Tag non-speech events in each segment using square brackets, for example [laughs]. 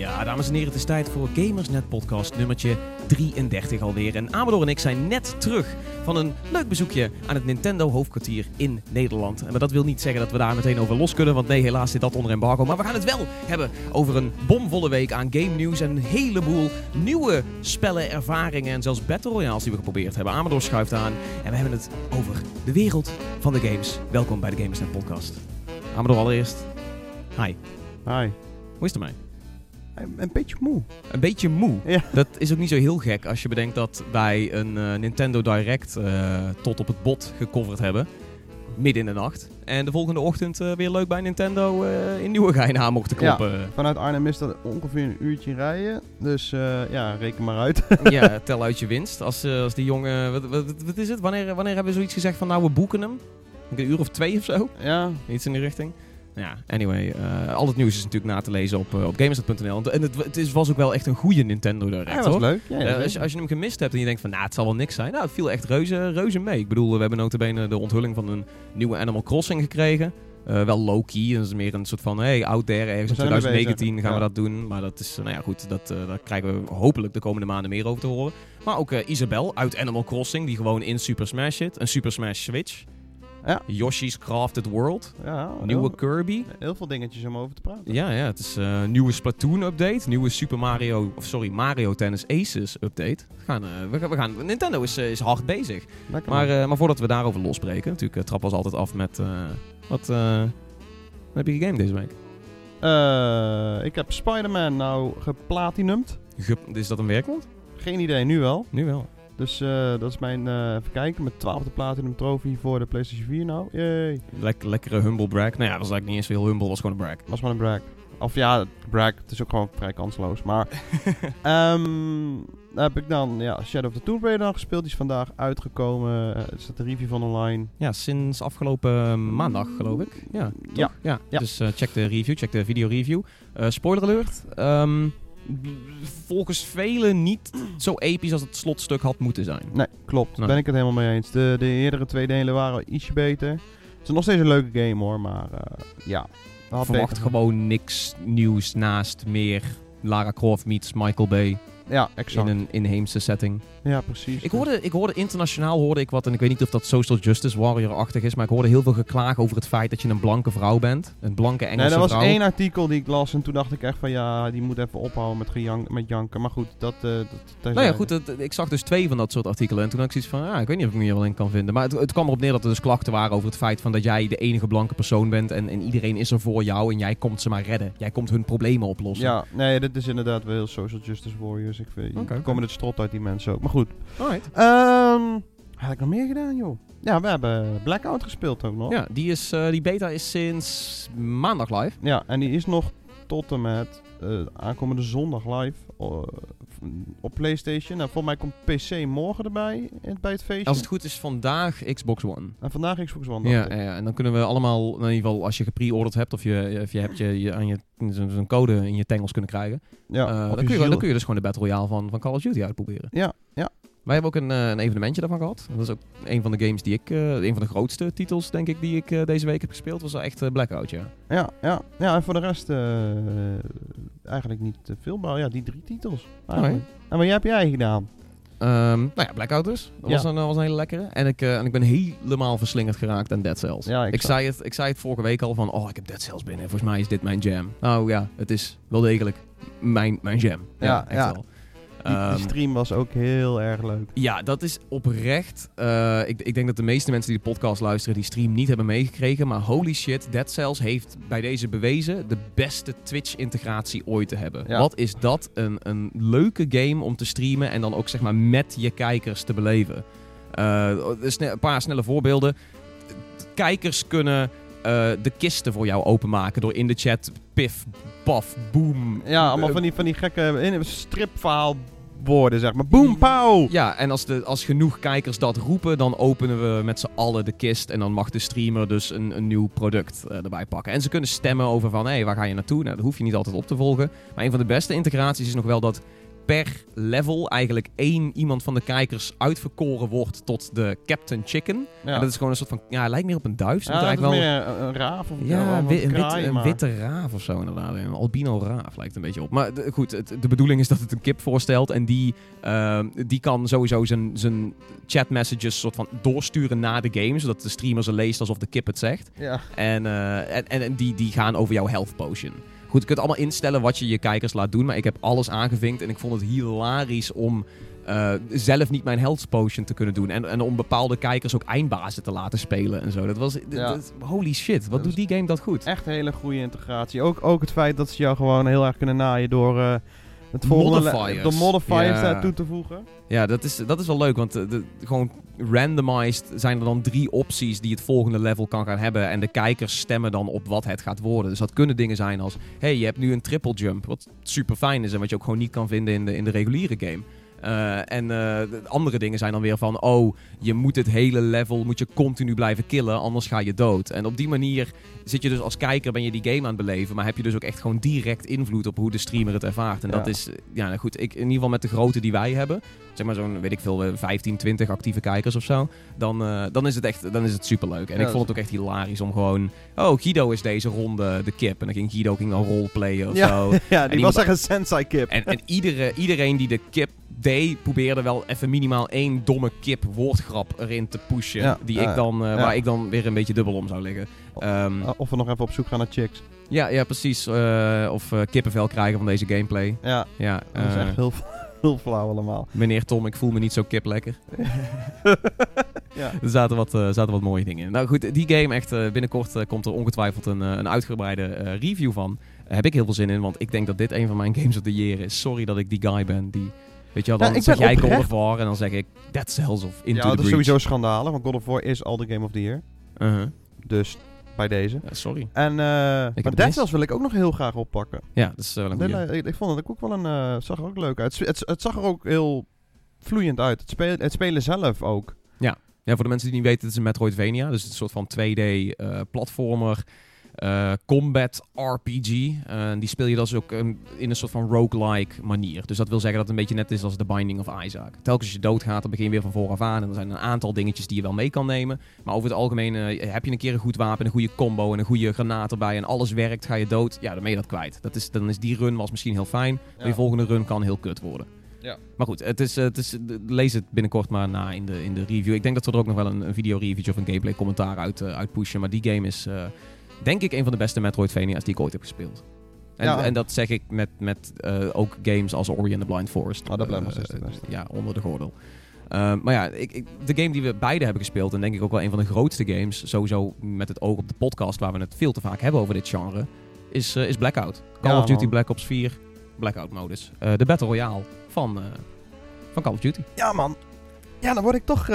Ja, dames en heren, het is tijd voor Gamersnet podcast nummertje 33 alweer. En Amador en ik zijn net terug van een leuk bezoekje aan het Nintendo hoofdkwartier in Nederland. En maar dat wil niet zeggen dat we daar meteen over los kunnen, want nee, helaas zit dat onder embargo. Maar we gaan het wel hebben over een bomvolle week aan game nieuws en een heleboel nieuwe spellen, ervaringen en zelfs battle royales die we geprobeerd hebben. Amador schuift aan en we hebben het over de wereld van de games. Welkom bij de Gamersnet podcast. Amador allereerst. Hi, Hi. hoe is het ermee? Een, beetje moe. Een beetje moe. Ja. Dat is ook niet zo heel gek als je bedenkt dat wij een eh, Nintendo Direct eh, tot op het bot gecoverd hebben. Midden in de nacht. En de volgende ochtend eh, weer leuk bij Nintendo in Nieuwegein aan mochten kloppen. Vanuit Arnhem is dat ongeveer een uurtje rijden. Dus ja, reken maar uit. [laughs] Ja, [laughs] tel uit je winst. Als, als die jongen... Wat, wat, wat is het? Wanneer, wanneer hebben we zoiets gezegd van nou we boeken hem? Een uur of twee of zo? ja, Iets in die richting. Ja, anyway. eh, al het nieuws is natuurlijk na te lezen op, eh, op Gamersnet.nl. En het, het is, was ook wel echt een goede Nintendo Direct, was hoor. leuk. Ja, Eh, zeker. als, je, als je hem gemist hebt en je denkt van, nou, het zal wel niks zijn. Nou, het viel echt reuze, reuze mee. Ik bedoel, we hebben notabene de onthulling van een nieuwe Animal Crossing gekregen. Eh, wel low-key, dat is meer een soort van, hey, out there, ergens in zijn ermee 2019 bezig, gaan we ja. dat doen. Maar dat is, eh, nou ja, goed, dat, eh, daar krijgen we hopelijk de komende maanden meer over te horen. Maar ook eh, Isabel uit Animal Crossing, die gewoon in Super Smash zit. Een Super Smash Switch. Ja. Yoshi's Crafted World. ja, Nieuwe heel, Kirby. heel veel dingetjes om over te praten. Ja, ja, het is eh, een nieuwe Splatoon update, nieuwe Super Mario, of sorry, Mario Tennis Aces update. We gaan, eh, we, gaan- we gaan, Nintendo is, eh, is hard bezig. Lekker Maar, eh, maar voordat we daarover losbreken, natuurlijk we ons altijd af met, eh, wat, eh, heb je gegamed deze week? Eh, ik heb Spider-Man nou geplatinumd. Ge- is dat een werkwoord? Geen idee, nu wel. Nu wel. Dus eh, dat is mijn, eh, even kijken, mijn twaalfde platinum trofee voor de PlayStation 4 nou. Yay. Lek- lekkere humble brag. Nou ja, dat was eigenlijk niet eens heel humble, was gewoon een brag. Was maar een brag. Of ja, brag, het is ook gewoon vrij kansloos. Maar [laughs] ehm, heb ik dan ja, Shadow of the Tomb Raider dan gespeeld. Die is vandaag uitgekomen. Eh, Er staat een review van online. Ja, sinds afgelopen maandag geloof ik. Ja? Ja. ja. Ja. Dus eh, check de review, check de video review. Eh, spoiler alert. ehm, volgens velen niet zo episch als het slotstuk had moeten zijn. Nee, klopt. Nee. Ben ik het helemaal mee eens. De, de eerdere twee delen waren ietsje beter. Het is nog steeds een leuke game hoor, maar eh, ja. Had verwacht beter- gewoon niks nieuws naast meer Lara Croft meets Michael Bay Ja, exact. in een inheemse setting. Ja, precies. Ik hoorde, ik hoorde internationaal hoorde ik wat, en ik weet niet of dat social justice warrior-achtig is, maar ik hoorde heel veel geklaag over het feit dat je een blanke vrouw bent. Een blanke Engelse Nee, er was vrouw. één artikel die ik las en toen dacht ik echt van ja, die moet even ophouden met, gejank, met janken. Maar goed, dat... eh dat Nou ja, goed, het- ik zag dus twee van dat soort artikelen. En toen had ik zoiets van, ja, ik weet niet of ik me hier wel in kan vinden. Maar het, het kwam erop neer dat er dus klachten waren over het feit van dat jij de enige blanke persoon bent. En, en iedereen is er voor jou en jij komt ze maar redden. Jij komt hun problemen oplossen. Ja, nee, dit is inderdaad wel heel social justice warriors. Ik vind, Oké, oké. komen het strot uit die mensen ook. Maar goed. Alright. Ehm had ik nog meer gedaan, joh? Ja, we hebben Blackout gespeeld ook nog. Ja, die, is, eh, die beta is sinds maandag live. Ja, en die is nog tot en met eh, aankomende zondag live eh, op PlayStation. Nou, volgens mij komt PC morgen erbij in, bij het feestje. Als het goed is, vandaag Xbox One. En vandaag Xbox One. Ja, ja, en dan kunnen we allemaal, in ieder geval als je gepreorderd hebt of je, of je hebt je, je aan je zo'n code in je tangles kunnen krijgen, ja eh, dan, kun je, dan kun je dus gewoon de Battle Royale van, van Call of Duty uitproberen. Ja, ja. Wij hebben ook een, eh, een evenementje daarvan gehad. Dat is ook een van de games die ik, eh, een van de grootste titels denk ik die ik eh, deze week heb gespeeld, was echt eh, Blackout, ja. Ja, ja, ja, en voor de rest eh, eigenlijk niet te veel, maar ja, die drie titels. eigenlijk. En wat heb jij gedaan? Ehm, nou ja, Blackout dus. Dat Ja. was, een, was een hele lekkere. En ik, eh, en ik ben helemaal verslingerd geraakt aan Dead Cells. Ja, ik zei het, ik zei het vorige week al van, oh, ik heb Dead Cells binnen. Volgens mij is dit mijn jam. Nou ja, het is wel degelijk mijn, mijn jam. Ja, Ja, echt ja. Die, die Ehm, stream was ook heel erg leuk. ja, dat is oprecht. eh, ik, ik denk dat de meeste mensen die de podcast luisteren die stream niet hebben meegekregen. Maar holy shit, Dead Cells heeft bij deze bewezen de beste Twitch-integratie ooit te hebben. Ja. Wat is dat een, een leuke game om te streamen en dan ook zeg maar met je kijkers te beleven. Eh, een paar snelle voorbeelden. Kijkers kunnen eh, de kisten voor jou openmaken door in de chat pif, paf, boom. Ja, allemaal eh, van die, van die gekke in- stripverhaalwoorden, zeg maar. Boom, pauw! Ja, en als, de, als genoeg kijkers dat roepen, dan openen we met z'n allen de kist. En dan mag de streamer dus een, een nieuw product eh, erbij pakken. En ze kunnen stemmen over van, hé, waar ga je naartoe? Nou, dat hoef je niet altijd op te volgen. Maar een van de beste integraties is nog wel dat per level eigenlijk één iemand van de kijkers uitverkoren wordt tot de Captain Chicken. Ja. En dat is gewoon een soort van, ja, lijkt meer op een duif. Ja, dat is wel... meer een, een raaf of Ja, een, wit- kraai, witte raaf of zo inderdaad. Een albino raaf lijkt een beetje op. Maar de- goed, het- de bedoeling is dat het een kip voorstelt. En die, ehm, die kan sowieso zijn, zijn chatmessages soort van doorsturen naar de game. Zodat de streamer ze leest alsof de kip het zegt. Ja. En, eh, en, en die, die gaan over jouw health potion. Goed, je kunt allemaal instellen wat je je kijkers laat doen. Maar ik heb alles aangevinkt. En ik vond het hilarisch om eh, zelf niet mijn health potion te kunnen doen. En, en om bepaalde kijkers ook eindbazen te laten spelen en zo. Dat was... Ja. dat- holy shit, wat Dat doet die game dat goed? Echt hele goede integratie. Ook, ook het feit dat ze jou gewoon heel erg kunnen naaien door eh het volgende Modifiers. de modifiers Ja. daar toe te voegen. Ja, dat is, dat is wel leuk, want eh, de, gewoon randomized zijn er dan drie opties die het volgende level kan gaan hebben. En de kijkers stemmen dan op wat het gaat worden. Dus dat kunnen dingen zijn als, hey, je hebt nu een triple jump, wat super fijn is en wat je ook gewoon niet kan vinden in de, in de reguliere game. Eh, en eh, de andere dingen zijn dan weer van, oh, je moet het hele level, moet je continu blijven killen, anders ga je dood. En op die manier zit je dus als kijker, ben je die game aan het beleven, maar heb je dus ook echt gewoon direct invloed op hoe de streamer het ervaart. En Ja. dat is, eh, ja nou goed, ik, in ieder geval met de grootte die wij hebben, zeg maar zo'n, weet ik veel, eh, 15, 20 actieve kijkers of zo, dan, dan is het echt, dan is het superleuk. En Ja, ik vond het ook echt hilarisch om gewoon, oh, Guido is deze ronde de kip. En dan ging Guido ging dan roleplayen of Ja. zo. [laughs] Ja, die was echt een sensei kip. En, en iedere, iedereen die de kip deed, probeerde wel even minimaal één domme kip woordgrap erin te pushen. Ja, die ik dan, eh. Waar ik dan weer een beetje dubbel om zou liggen. Ehm, Uh, of we nog even op zoek gaan naar chicks. ja, ja, precies. Eh, of eh, kippenvel krijgen van deze gameplay. Ja, Ja, dat is eh, echt heel, [laughs] heel flauw allemaal. meneer Tom, ik voel me niet zo kip lekker. [laughs] ja. [laughs] Er zaten wat, eh, zaten wat mooie dingen in. Nou goed, die game echt, eh, binnenkort eh, komt er ongetwijfeld een, eh, een uitgebreide eh, review van. Daar heb ik heel veel zin in, want ik denk dat dit een van mijn games of the year is. Sorry dat ik die guy ben die... Weet je wel, dan Ja, ik zeg jij God of War en dan zeg ik Dead Cells of Into ja, the dat is sowieso schandalig, want God of War is al de Game of the Year. Uh-huh. Dus bij deze. Ja, sorry. En het maar Dead. Cells wil ik ook nog heel graag oppakken. Ja, dat is wel een goeie. nee, ik, ik vond het ook wel een... eh, zag er ook leuk uit. Het, het, het zag er ook heel vloeiend uit. Het, spelen het spelen zelf ook. Ja, voor de mensen die niet weten, het is een Metroidvania. Dus het is een soort van 2D-platformer. Eh, combat RPG. Eh, die speel je dus ook een- in een soort van roguelike manier. Dus dat wil zeggen dat het een beetje net is als The Binding of Isaac. Telkens als je doodgaat, dan begin je weer van vooraf aan. En er zijn een aantal dingetjes die je wel mee kan nemen. Maar over het algemeen eh, heb je een keer een goed wapen, een goede combo en een goede granaat erbij. En alles werkt, ga je dood. Ja, dan ben je dat kwijt. Dat is, dan is die run was misschien heel fijn. Maar je volgende run kan heel kut worden. Ja. Maar goed, het is, het is, lees het binnenkort maar na in de, in de review. Ik denk dat we er ook nog wel een, een video-review of een gameplay commentaar uit, uit pushen. Maar die game is, denk ik, een van de beste Metroidvania's die ik ooit heb gespeeld. En, Ja. en dat zeg ik met, met eh, ook games als Ori and the Blind Forest. Oh, dat blijft nog Eh, steeds de beste. Ja, onder de gordel. Eh, maar ja, ik, ik- de game die we beide hebben gespeeld, en denk ik ook wel een van de grootste games, sowieso met het oog op de podcast waar we het veel te vaak hebben over dit genre, is, eh, is Blackout. Call Ja, of Duty man. Black Ops 4, Blackout modus. De Battle Royale van, van Call of Duty. Ja, man. Ja, daar word ik toch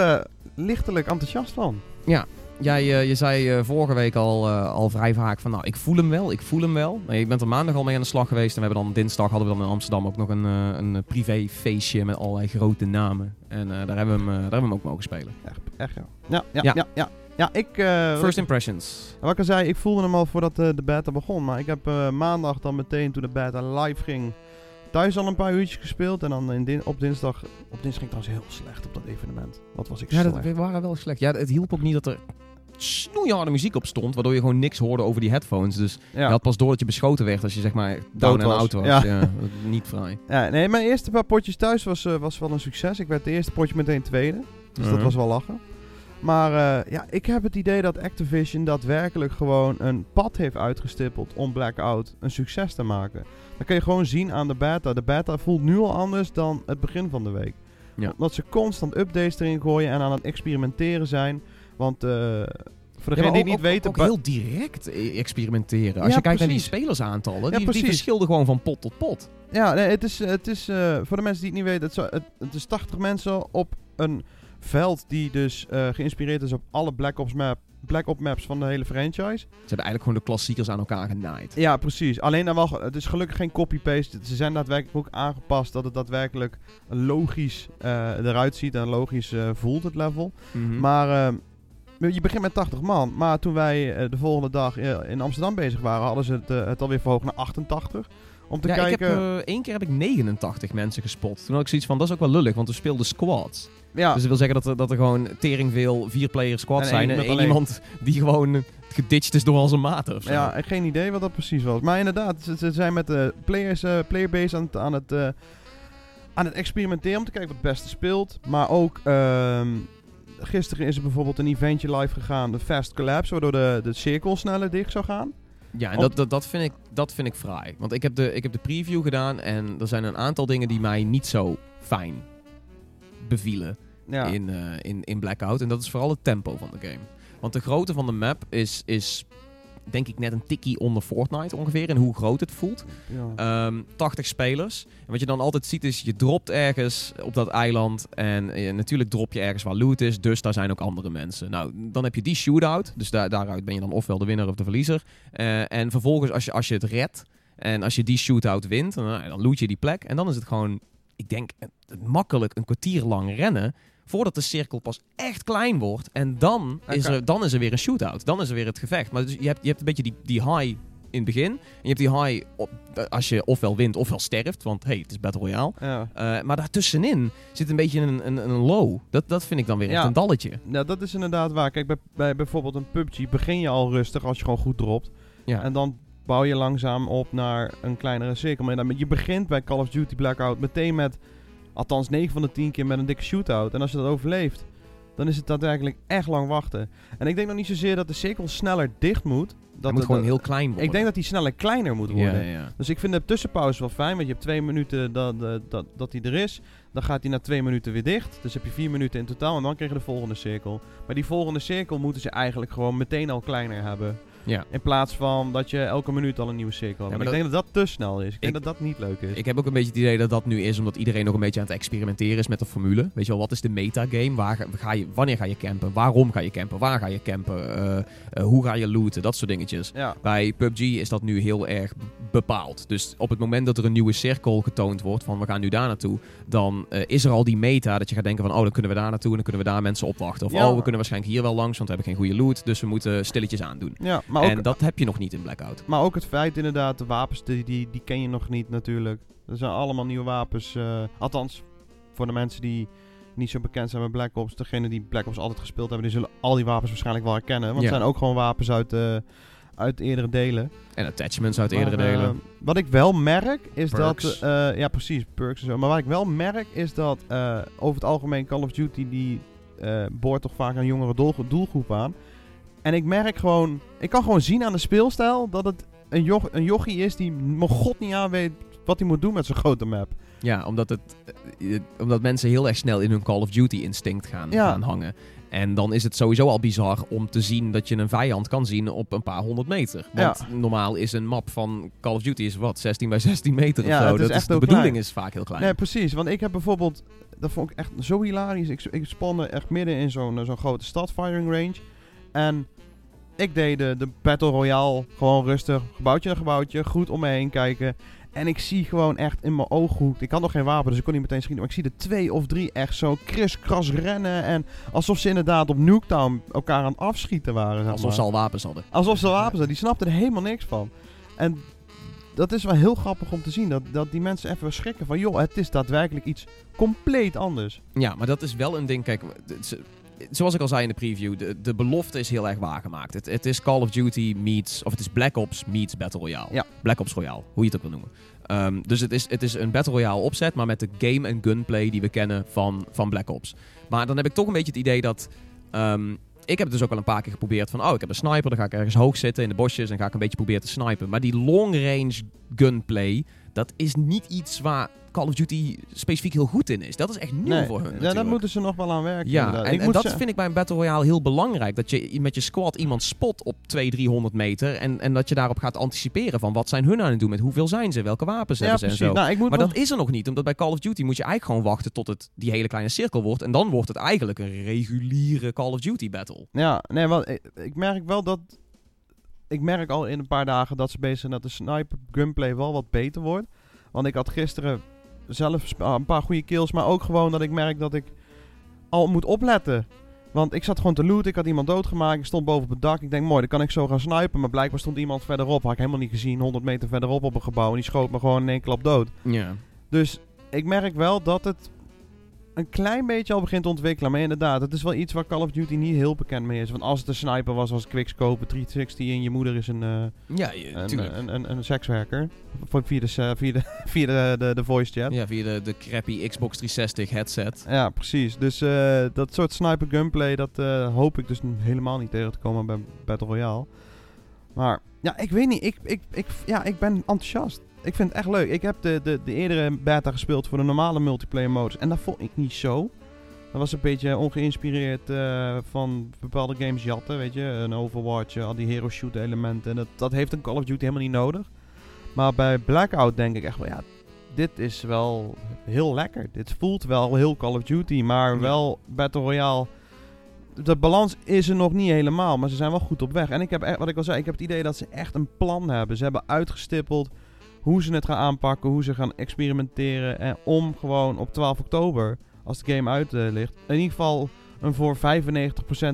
lichtelijk enthousiast van. Jij, eh, je zei eh, vorige week al, eh, al vrij vaak van, nou, ik voel hem wel, ik voel hem wel. Nee, je bent er maandag al mee aan de slag geweest. En we hebben dan dinsdag hadden we dan in Amsterdam ook nog een, een privé feestje met allerlei grote namen. En daar, hebben we hem, daar hebben we hem ook mogen spelen. Echt, echt ja. Ja, ja, Ja. ja. ja, ja. ik... First impressions. Wat ik al zei, ik voelde hem al voordat de beta begon. Maar ik heb maandag dan meteen toen de beta live ging... thuis al een paar uurtjes gespeeld. En dan in din- op dinsdag... Op dinsdag ging het trouwens heel slecht op dat evenement. Wat was ik Ja, slecht. dat, we waren wel slecht. Ja, het hielp ook niet dat er snoeiharde muziek op stond, waardoor je gewoon niks hoorde over die headphones. Dus je ja. had pas door dat je beschoten werd als je zeg maar down en out was. Ja. Niet vrij. ja, nee, mijn eerste paar potjes thuis was, eh, was wel een succes. Ik werd de eerste potje meteen tweede. Dus dat Mhm. was wel lachen. Maar eh, ja, ik heb het idee dat Activision daadwerkelijk gewoon een pad heeft uitgestippeld om Blackout een succes te maken. Dat kun je gewoon zien aan de beta. De beta voelt nu al anders dan het begin van de week. Ja. Omdat ze constant updates erin gooien en aan het experimenteren zijn. Want eh, voor degenen die niet ook- weten... ook heel direct eh, experimenteren. Als Ja, je kijkt naar die spelersaantallen, Ja, die, die verschilden gewoon van pot tot pot. Ja, nee, het is, het is eh, voor de mensen die het niet weten, het, zo- het, het is 80 mensen op een veld die dus eh, geïnspireerd is op alle Black Ops, map, Black Ops maps van de hele franchise. Ze hebben eigenlijk gewoon de klassiekers aan elkaar genaaid. Ja, precies. Alleen dan wel, het is gelukkig geen copy-paste. Ze zijn daadwerkelijk ook aangepast dat het daadwerkelijk logisch eh, eruit ziet en logisch eh, voelt, het level. Mhm. Maar eh, je begint met 80 man. Maar toen wij eh, de volgende dag eh, in Amsterdam bezig waren, hadden ze het, eh, het alweer verhoogd naar 88. Om te ja, kijken... ik heb, één keer heb ik 89 mensen gespot. Toen had ik zoiets van, dat is ook wel lullig, want we speelden squads. ja, Dus dat wil zeggen dat er, dat er gewoon tering veel vier-player squads zijn. En één iemand die gewoon geditcht is door al zijn maten ja, ik geen idee wat dat precies was. Maar inderdaad, ze, ze zijn met de players, eh, playerbase aan het, aan, het, aan het experimenteren om te kijken wat het beste speelt. Maar ook, ehm, gisteren is er bijvoorbeeld een eventje live gegaan, de Fast Collapse, waardoor de, de cirkel sneller dicht zou gaan. Ja, en dat, dat, dat, vind ik, dat vind ik fraai. Want ik heb, de, ik heb de preview gedaan en er zijn een aantal dingen die mij niet zo fijn bevielen Ja, in, eh, in, in Blackout. En dat is vooral het tempo van de game. Want de grootte van de map is, is denk ik net een tikkie onder Fortnite ongeveer. En hoe groot het voelt. ja. Ehm 80 spelers. En wat je dan altijd ziet is, je dropt ergens op dat eiland. En eh, natuurlijk drop je ergens waar loot is. Dus daar zijn ook andere mensen. Nou, dan heb je die shootout. Dus daar daaruit ben je dan ofwel de winnaar of de verliezer. Eh, en vervolgens, als je, als je het redt. En als je die shootout wint, dan, nou, dan loot je die plek. En dan is het gewoon, ik denk, makkelijk een kwartier lang rennen. Voordat de cirkel pas echt klein wordt. En dan, is, er, dan is er weer een shootout. Dan is er weer het gevecht. Maar dus je, hebt, je hebt een beetje die, die high in het begin. En je hebt die high op, als je ofwel wint ofwel sterft. Want hey, het is Battle Royale. ja. Eh, maar daartussenin zit een beetje een, een, een low. Dat, dat vind ik dan weer echt Ja. een dalletje. Nou, dat is inderdaad waar. Kijk, bij, bij bijvoorbeeld een PUBG begin je al rustig als je gewoon goed dropt. Ja. En dan bouw je langzaam op naar een kleinere cirkel. Maar dan, je begint bij Call of Duty Blackout meteen met, althans 9 van de 10 keer met een dikke shootout. En als je dat overleeft, dan is het daadwerkelijk echt lang wachten. En ik denk nog niet zozeer dat de cirkel sneller dicht moet. Dat moet het- gewoon heel klein worden. Ik denk dat die sneller kleiner moet worden. Ja, ja. Dus ik vind de tussenpauze wel fijn, want je hebt twee minuten dat, dat, dat, dat die er is. Dan gaat hij na twee minuten weer dicht. Dus heb je vier minuten in totaal en dan krijg je de volgende cirkel. Maar die volgende cirkel moeten ze eigenlijk gewoon meteen al kleiner hebben. Ja. In plaats van dat je elke minuut al een nieuwe cirkel hebt. Ja, Maar maar ik denk dat dat te snel is. Ik denk dat dat niet leuk is. Ik heb ook een beetje het idee dat dat nu is omdat iedereen nog een beetje aan het experimenteren is met de formule. Weet je wel, wat is de metagame? Waar ga, ga je, wanneer ga je campen? Waarom ga je campen? Waar ga je campen? Eh, eh, hoe ga je looten? Dat soort dingetjes. ja, Bij PUBG is dat nu heel erg bepaald. Dus op het moment dat er een nieuwe cirkel getoond wordt van we gaan nu daar naartoe, dan eh, is er al die meta dat je gaat denken van oh dan kunnen we daar naartoe en dan kunnen we daar mensen opwachten. Of Ja. oh we kunnen waarschijnlijk hier wel langs want we hebben geen goede loot, dus we moeten stilletjes aandoen. ja maar, ook, en dat heb je nog niet in Blackout. maar ook het feit inderdaad, de wapens die, die, die ken je nog niet natuurlijk. Er zijn allemaal nieuwe wapens. eh, althans, voor de mensen die niet zo bekend zijn met Black Ops. Degenen die Black Ops altijd gespeeld hebben, die zullen al die wapens waarschijnlijk wel herkennen. Want Ja. het zijn ook gewoon wapens uit, eh, uit eerdere delen. En attachments uit Maar, eerdere eh, delen. wat ik wel merk is Perks. dat. eh, ja, precies, perks en zo. Maar wat ik wel merk is dat eh, over het algemeen Call of Duty die eh boort toch vaak een jongere doel, doelgroep aan. En ik merk gewoon. Ik kan gewoon zien aan de speelstijl dat het een, joch, een jochie is die mijn god niet aan weet wat hij moet doen met zo'n grote map. Ja, omdat, het, eh, eh, omdat mensen heel erg snel in hun Call of Duty instinct gaan, Ja. gaan hangen. En dan is het sowieso al bizar om te zien dat je een vijand kan zien op een paar honderd meter. Want normaal is een map van Call of Duty is wat, 16 bij 16 meter Ja, of zo. het is dat echt de heel bedoeling klein. is vaak heel klein. Nee, precies. Want ik heb bijvoorbeeld. Dat vond ik echt zo hilarisch. Ik, ik spande echt midden in zo'n zo'n grote stad, firing range. En ik deed de, de Battle Royale gewoon rustig. Gebouwtje naar gebouwtje. Goed om me heen kijken. En ik zie gewoon echt in mijn ooghoek. Ik had nog geen wapen, dus ik kon niet meteen schieten. Maar ik zie er twee of drie echt zo kriskras rennen. En alsof ze inderdaad op Nuketown elkaar aan het afschieten waren. zeg Alsof ze al wapens hadden. Alsof ze wapens hadden. Die snapten er helemaal niks van. En dat is wel heel grappig om te zien. Dat, dat die mensen even schrikken van... joh, het is daadwerkelijk iets compleet anders. Ja, maar dat is wel een ding. Kijk, zoals ik al zei in de preview, de, de belofte is heel erg waargemaakt. Het, het is Call of Duty meets, of het is Black Ops meets Battle Royale. Ja. Black Ops Royale, hoe je het ook wil noemen. Ehm, dus het is, het is een Battle Royale opzet, maar met de game en gunplay die we kennen van, van Black Ops. Maar dan heb ik toch een beetje het idee dat... ehm, ik heb het dus ook al een paar keer geprobeerd van... Oh, ik heb een sniper, dan ga ik ergens hoog zitten in de bosjes... en ga ik een beetje proberen te snipen. Maar die long range gunplay, dat is niet iets waar Call of Duty specifiek heel goed in is. Dat is echt nieuw voor hun ja, daar moeten ze nog wel aan werken. Ja, inderdaad. en, ik en moet dat ze- vind ik bij een Battle Royale heel belangrijk. Dat je met je squad iemand spot op 200, 300 meter. En, en dat je daarop gaat anticiperen van wat zijn hun aan het doen met hoeveel zijn ze, welke wapens ja, hebben ze en zo. Nou, ik moet Maar dat is er nog niet, omdat bij Call of Duty moet je eigenlijk gewoon wachten tot het die hele kleine cirkel wordt. En dan wordt het eigenlijk een reguliere Call of Duty battle. Ja, nee, wel, ik, ik merk wel dat... Ik merk al in een paar dagen dat ze bezig zijn dat de sniper gunplay wel wat beter wordt. Want ik had gisteren zelf ah, een paar goede kills, maar ook gewoon dat ik merk dat ik al moet opletten. Want ik zat gewoon te looten, ik had iemand doodgemaakt, ik stond boven op het dak. Ik denk, mooi, dan kan ik zo gaan snipen. Maar blijkbaar stond iemand verderop, had ik helemaal niet gezien, 100 meter verderop op een gebouw. En die schoot me gewoon in één klap dood. Ja. Dus ik merk wel dat het een klein beetje al begint te ontwikkelen. Maar inderdaad, het is wel iets waar Call of Duty niet heel bekend mee is. Want als het een sniper was, was het quickscope, 360 en je moeder is een, eh, Ja, je- een, een, een, een sekswerker. Voor- Via de, via de, [laughs] via de, de, de voice chat. ja, via de, de crappy Xbox 360 headset. Ja, precies. Dus eh, dat soort sniper gunplay, dat eh, hoop ik dus helemaal niet tegen te komen bij Battle Royale. Maar ja, ik weet niet. Ik, ik, ik, ja, ik ben enthousiast. Ik vind het echt leuk. Ik heb de, de, de eerdere beta gespeeld voor de normale multiplayer modus. En dat vond ik niet zo. Dat was een beetje ongeïnspireerd eh, van bepaalde games jatten, weet je. Een Overwatch, eh, al die hero shoot elementen. En dat, dat heeft een Call of Duty helemaal niet nodig. Maar bij Blackout denk ik echt wel, ja, dit is wel heel lekker. Dit voelt wel heel Call of Duty, maar Ja. wel Battle Royale. De balans is er nog niet helemaal, maar ze zijn wel goed op weg. En ik heb echt, wat ik al zei, ik heb het idee dat ze echt een plan hebben. Ze hebben uitgestippeld hoe ze het gaan aanpakken, hoe ze gaan experimenteren. En om gewoon op 12 oktober, als de game uit eh, ligt, in ieder geval een voor 95%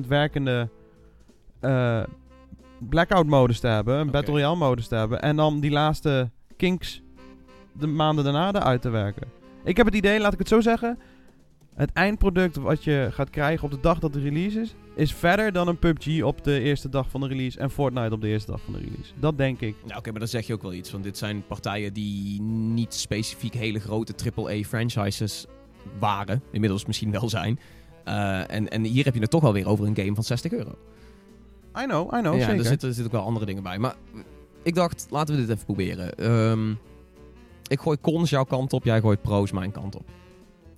werkende eh, blackout modus te hebben. Een. Battle Royale modus te hebben. En dan die laatste kinks de maanden daarna eruit te werken. Ik heb het idee, laat ik het zo zeggen. Het eindproduct wat je gaat krijgen op de dag dat de release is, is verder dan een PUBG op de eerste dag van de release en Fortnite op de eerste dag van de release. Dat denk ik. Nou, oké, maar dan zeg je ook wel iets. Want dit zijn partijen die niet specifiek hele grote AAA-franchises waren. Inmiddels misschien wel zijn. Eh, en, en hier heb je het toch wel weer over een game van 60 euro. I know, I know, ja, zeker. er zitten, er zitten ook wel andere dingen bij. Maar ik dacht, laten we dit even proberen. Ehm, ik gooi cons jouw kant op, jij gooit pro's mijn kant op.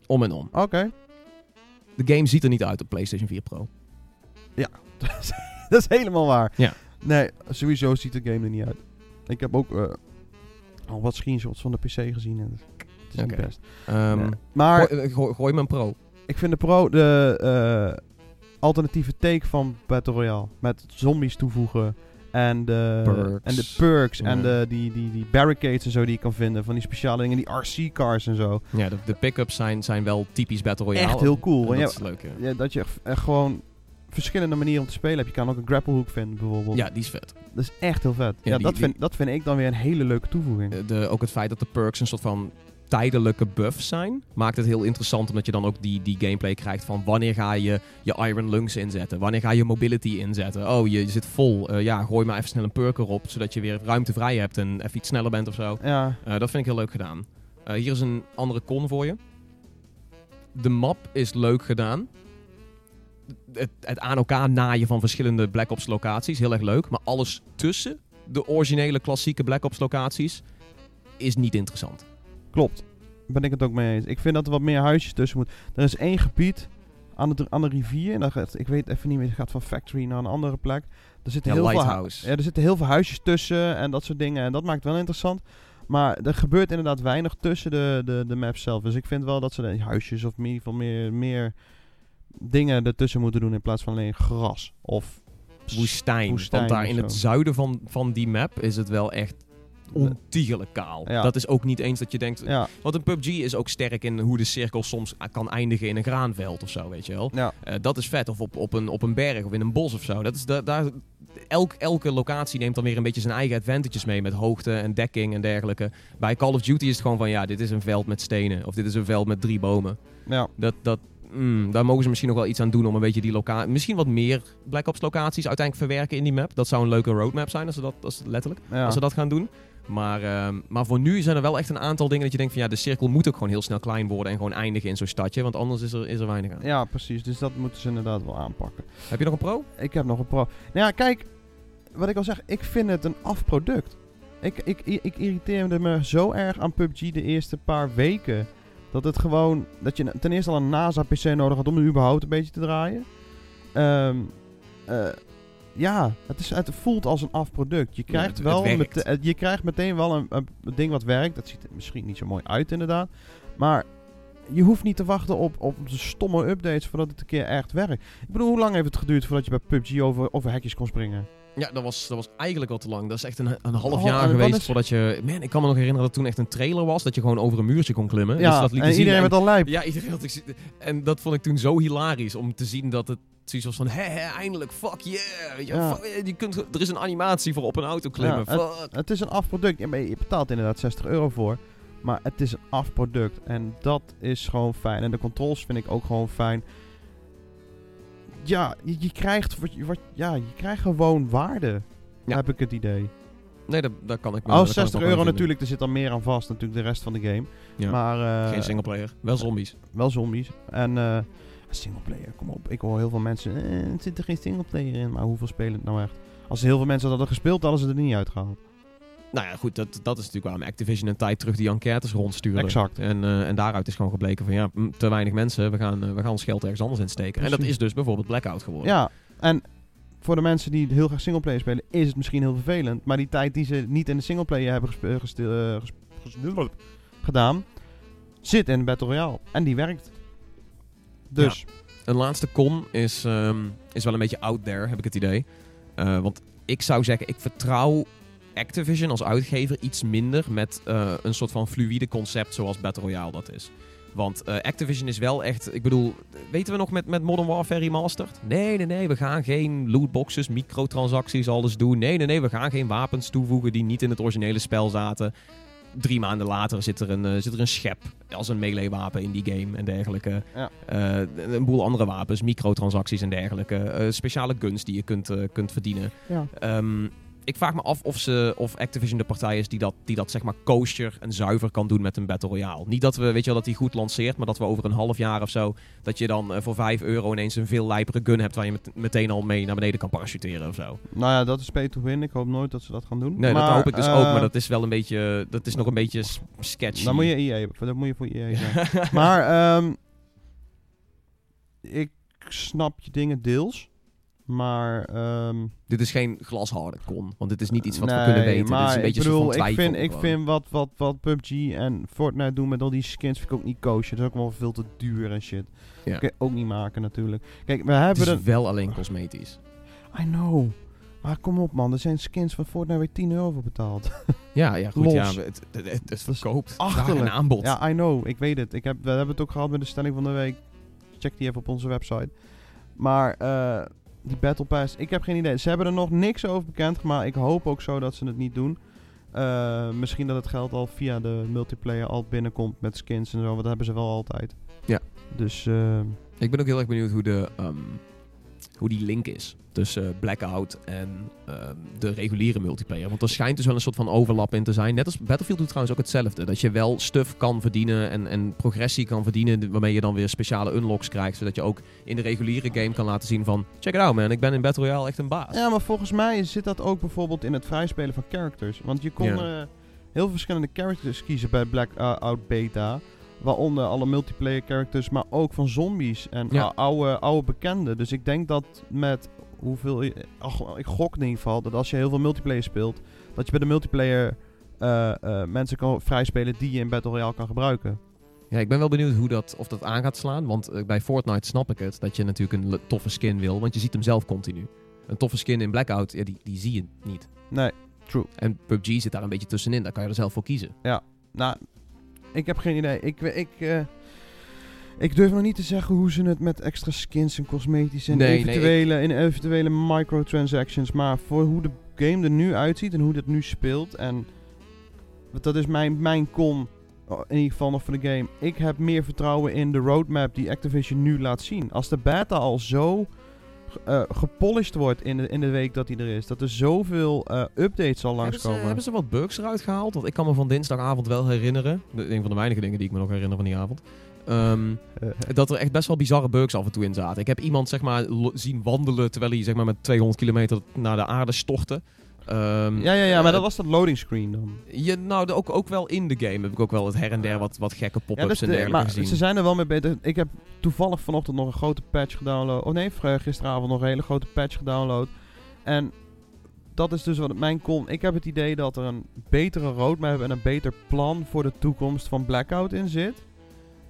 Om en om. Oké. De game ziet er niet uit op PlayStation 4 Pro. [laughs] dat is helemaal waar. Ja. Nee, sowieso ziet de game er niet uit. Ik heb ook eh, al wat screenshots van de PC gezien en het is Oké. niet best. Ehm, Nee. Maar gooi, gooi, gooi me een pro. ik vind de Pro de eh, alternatieve take van Battle Royale. Met zombies toevoegen en de Perks. en de perks en de, die, die, die barricades en zo die je kan vinden. Van die speciale dingen, die RC-cars en zo. Ja, de, de pick-ups zijn, zijn wel typisch Battle Royale. Echt heel cool. En dat is leuk, ja. Dat je echt- echt gewoon verschillende manieren om te spelen hebt. Je kan ook een grapple hook vinden bijvoorbeeld. Ja, die is vet. Dat is echt heel vet. Ja, Ja, die- dat, die- vind, dat vind ik dan weer een hele leuke toevoeging. De, ook het feit dat de perks een soort van tijdelijke buffs zijn, maakt het heel interessant omdat je dan ook die, die gameplay krijgt van wanneer ga je je Iron Lungs inzetten, wanneer ga je mobility inzetten. Oh, je, je zit vol, Eh, ja, gooi maar even snel een perk erop, zodat je weer ruimte vrij hebt en even iets sneller bent of zo. Ja, Eh, dat vind ik heel leuk gedaan. Eh, hier is een andere con voor je. De map is leuk gedaan. Het, het aan elkaar naaien van verschillende Black Ops locaties, heel erg leuk. Maar alles tussen de originele klassieke Black Ops locaties is niet interessant. Klopt. Ben ik het ook mee eens. Ik vind dat er wat meer huisjes tussen moet. Er is één gebied aan de, aan de rivier. En dat gaat, ik weet even niet meer. Het gaat van factory naar een andere plek. Er zitten, Ja, heel veel, Lighthouse. ja, er zitten heel veel huisjes tussen en dat soort dingen. En dat maakt het wel interessant. Maar er gebeurt inderdaad weinig tussen de, de, de map zelf. Dus ik vind wel dat ze de huisjes of geval meer, meer dingen ertussen moeten doen in plaats van alleen gras. Of Woestijn. Woestijn Want daar in het zuiden van, van die map is het wel echt ontiegelijk kaal. Ja. Dat is ook niet eens dat je denkt... ja, Want een PUBG is ook sterk in hoe de cirkel soms kan eindigen in een graanveld of zo, weet je wel. ja, Eh, dat is vet. Of op, op, een, op een berg of in een bos of zo. Dat is da- daar, elk, elke locatie neemt dan weer een beetje zijn eigen advantages mee. Met hoogte en dekking en dergelijke. Bij Call of Duty is het gewoon van... Ja, dit is een veld met stenen. Of dit is een veld met drie bomen. ja. Dat, dat, mm, daar mogen ze misschien nog wel iets aan doen om een beetje die locatie... Misschien wat meer Black Ops locaties uiteindelijk verwerken in die map. Dat zou een leuke roadmap zijn als ze dat, als, letterlijk, ja. als ze dat gaan doen. Maar, ehm, maar voor nu zijn er wel echt een aantal dingen dat je denkt van... Ja, de cirkel moet ook gewoon heel snel klein worden en gewoon eindigen in zo'n stadje. Want anders is er, is er weinig aan. Ja, precies. Dus dat moeten ze inderdaad wel aanpakken. Heb je nog een pro? Ik heb nog een pro. Nou ja, kijk, wat ik al zeg, ik vind het een afproduct. Ik, ik, ik irriteerde me zo erg aan PUBG de eerste paar weken. Dat het gewoon, dat je ten eerste al een NASA-PC nodig had om er überhaupt een beetje te draaien. Ehm, eh, ja, het, is, het voelt als een afproduct. Je krijgt, wel mete- eh, je krijgt meteen wel een, een ding wat werkt. Dat ziet er misschien niet zo mooi uit inderdaad. Maar je hoeft niet te wachten op, op de stomme updates voordat het een keer echt werkt. Ik bedoel, hoe lang heeft het geduurd voordat je bij PUBG over, over hekjes kon springen? Ja, dat was, dat was eigenlijk al te lang. Dat is echt een, een half jaar geweest is- voordat je... Man, ik kan me nog herinneren dat toen echt een trailer was. Dat je gewoon over een muurtje kon klimmen. Ja, dus dat liet en iedereen en- werd al lijp. Ja, iedereen had... En dat vond ik toen zo hilarisch om te zien dat het zoiets was van, hè, hè, eindelijk, fuck yeah. Weet je, Ja. fuck, je kunt, er is een animatie voor op een auto klimmen, Ja, fuck. Het is een afproduct. Je betaalt inderdaad 60 euro voor. Maar het is een afproduct. En dat is gewoon fijn. En de controls vind ik ook gewoon fijn. Ja, je, je krijgt, wat, ja, je krijgt gewoon waarde. Ja. Heb ik het idee. Nee, dat, dat kan ik kan ik 60 nog euro wel natuurlijk, er zit dan meer aan vast. Natuurlijk de rest van de game. Ja. Maar eh, Geen singleplayer, wel zombies. wel zombies. En eh singleplayer, kom op. Ik hoor heel veel mensen, eh, er zit er geen singleplayer in. Maar hoeveel spelen het nou echt? Als heel veel mensen dat hadden gespeeld, hadden ze het er niet uitgehaald. Nou ja, goed, dat, dat is natuurlijk waarom Activision een tijd terug die enquêtes rondstuurde. Exact. En, eh, en daaruit is gewoon gebleken van ja, te weinig mensen, we gaan, eh, we gaan ons geld ergens anders in steken. En dat is dus bijvoorbeeld Blackout geworden. Ja, en voor de mensen die heel graag singleplayer spelen, is het misschien heel vervelend. Maar die tijd die ze niet in de singleplayer hebben gespe- eh, gedaan, zit in Battle Royale. En die werkt. Dus, Een laatste con is, ehm, is wel een beetje out there, heb ik het idee. Eh, want ik zou zeggen, ik vertrouw Activision als uitgever iets minder met eh, een soort van fluïde concept zoals Battle Royale dat is. Want eh, Activision is wel echt, ik bedoel, weten we nog met, met Modern Warfare Remastered? Nee, nee, nee, we gaan geen lootboxes, microtransacties, alles doen. Nee, nee, nee, we gaan geen wapens toevoegen die niet in het originele spel zaten. Drie maanden later zit er een, eh, zit er een schep als een melee wapen in die game en dergelijke. Ja. Eh, een boel andere wapens, microtransacties en dergelijke. Eh, speciale guns die je kunt, kunt verdienen. ja. Ehm, ik vraag me af of, ze, of Activision de partij is die dat, die dat zeg maar kosher en zuiver kan doen met een Battle Royale. Niet dat we, weet je wel, dat die goed lanceert, maar dat we over een half jaar of zo, dat je dan eh, voor 5 euro ineens een veel lijpere gun hebt waar je met, meteen al mee naar beneden kan parachuteren of zo. Nou ja, dat is pay to win. Ik hoop nooit dat ze dat gaan doen. Nee, maar, dat hoop ik dus eh, ook, maar dat is wel een beetje, dat is nog een beetje sketchy. Dan moet je EA, dat moet je voor EA zijn. [laughs] maar, ehm, ik snap je dingen deels. Maar, ehm, Dit is geen glasharde con, want dit is niet iets wat nee, we kunnen weten. Maar dit is een beetje ik bedoel, een van ik vind, ik vind wat, wat, wat PUBG en Fortnite doen met al die skins vind ik ook niet kosher. Dat is ook wel veel te duur en shit. Ja. Dat kun je ook niet maken natuurlijk. Kijk, we Het hebben is een... wel alleen cosmetisch. I know. Maar kom op man, er zijn skins van Fortnite je 10 euro voor betaald. [laughs] Ja, ja goed. Los. Ja, het, het, het, het is verkoopt. Achterlijk. en aanbod. ja, I know. Ik weet het. Ik heb, we hebben het ook gehad met de stelling van de week. Check die even op onze website. Maar eh, die Battle Pass, ik heb geen idee. Ze hebben er nog niks over bekend, maar ik hoop ook zo dat ze het niet doen. Eh, misschien dat het geld al via de multiplayer al binnenkomt met skins en zo, want dat hebben ze wel altijd. Ja. Dus eh, Ik ben ook heel erg benieuwd hoe, de, ehm, hoe die link is tussen eh, Blackout en ehm, de reguliere multiplayer. Want er schijnt dus wel een soort van overlap in te zijn. Net als Battlefield doet trouwens ook hetzelfde. Dat je wel stuff kan verdienen en, en progressie kan verdienen, waarmee je dan weer speciale unlocks krijgt. Zodat je ook in de reguliere game kan laten zien van, check it out man, ik ben in Battle Royale echt een baas. ja, maar volgens mij zit dat ook bijvoorbeeld in het vrijspelen van characters. Want je kon eh, heel verschillende characters kiezen bij Blackout Beta. Waaronder alle multiplayer characters, maar ook van zombies en Ja. oude, oude bekenden. Dus ik denk dat met hoeveel... je- ach, ik gok in ieder geval dat als je heel veel multiplayer speelt... dat je bij de multiplayer eh, eh, mensen kan vrijspelen die je in Battle Royale kan gebruiken. Ja, ik ben wel benieuwd hoe dat, of dat aan gaat slaan. Want eh, bij Fortnite snap ik het. Dat je natuurlijk een toffe skin wil. Want je ziet hem zelf continu. Een toffe skin in Blackout, ja, die, die zie je niet. Nee, En PUBG zit daar een beetje tussenin. Daar kan je er zelf voor kiezen. nou, ik heb geen idee. Ik, ik, ik durf nog niet te zeggen hoe ze het met extra skins en cosmetisch en Nee, nee, eventuele, in eventuele microtransactions. Maar voor hoe de game er nu uitziet en hoe dat nu speelt. En dat is mijn, mijn con, oh, in ieder geval nog voor de game. Ik heb meer vertrouwen in de roadmap die Activision nu laat zien. Als de beta al zo eh gepolished wordt in de, in de week dat hij er is. Dat er zoveel eh, updates zal Hebben ze, langskomen. hebben ze wat bugs eruit gehaald? Want ik kan me van dinsdagavond wel herinneren. de- Een van de weinige dingen die ik me nog herinner van die avond. Ehm, Eh, dat er echt best wel bizarre bugs af en toe in zaten. Ik heb iemand zeg maar zien wandelen terwijl hij zeg maar met 200 kilometer naar de aarde stortte. Ehm, ja, ja, ja, maar dat eh, was dat loading screen dan. je, nou, de- ook, ook wel in de game heb ik ook wel het her en der wat, wat gekke Ja, pop-ups dus en de- dergelijke maar gezien. ze zijn er wel mee bezig. Ik heb toevallig vanochtend nog een grote patch gedownload. Oh nee, gisteravond nog een hele grote patch gedownload. En dat is dus wat mijn kon. Ik heb het idee dat er een betere roadmap en een beter plan voor de toekomst van Blackout in zit.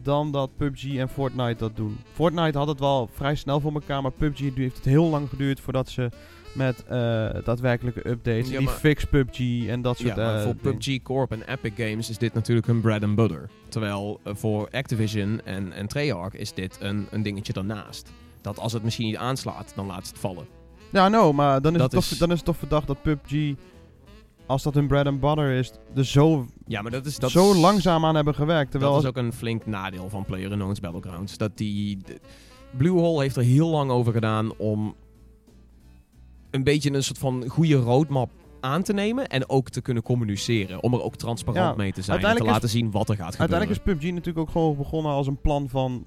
Dan dat PUBG en Fortnite dat doen. Fortnite had het wel vrij snel voor elkaar, maar PUBG heeft het heel lang geduurd voordat ze met eh, daadwerkelijke updates, Ja, die fix PUBG en dat soort ja, eh, voor. PUBG Corp en Epic Games is dit natuurlijk hun bread and butter. Terwijl eh, voor Activision en, en Treyarch is dit een, een dingetje daarnaast. dat als het misschien niet aanslaat, dan laat ze het vallen. Ja, no, maar dan is, Dat het toch, is- dan is het toch verdacht dat PUBG, als dat hun bread and butter is, er zo, Ja, maar dat is... Dat zo langzaam aan hebben gewerkt. Terwijl dat is ook een flink nadeel van PlayerUnknown's Battlegrounds. Dat die... Bluehole heeft er heel lang over gedaan om een beetje een soort van goede roadmap aan te nemen en ook te kunnen communiceren. Om er ook transparant Ja, mee te zijn en te laten zien wat er gaat gebeuren. Uiteindelijk is PUBG natuurlijk ook gewoon begonnen als een plan van,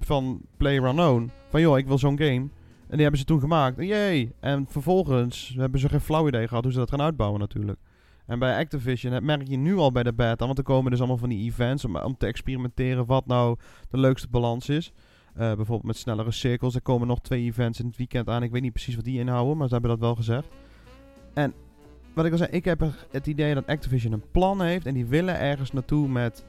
van PlayerUnknown. Van joh, ik wil zo'n game. En die hebben ze toen gemaakt. En Jee. En vervolgens hebben ze geen flauw idee gehad hoe ze dat gaan uitbouwen natuurlijk. En bij Activision dat merk je nu al bij de beta. Want er komen dus allemaal van die events om, te experimenteren wat nou de leukste balans is. Eh, bijvoorbeeld met snellere cirkels. Er komen nog twee events in het weekend aan. Ik weet niet precies wat die inhouden, maar ze hebben dat wel gezegd. En wat ik al zei, ik heb het idee dat Activision een plan heeft. En die willen ergens naartoe met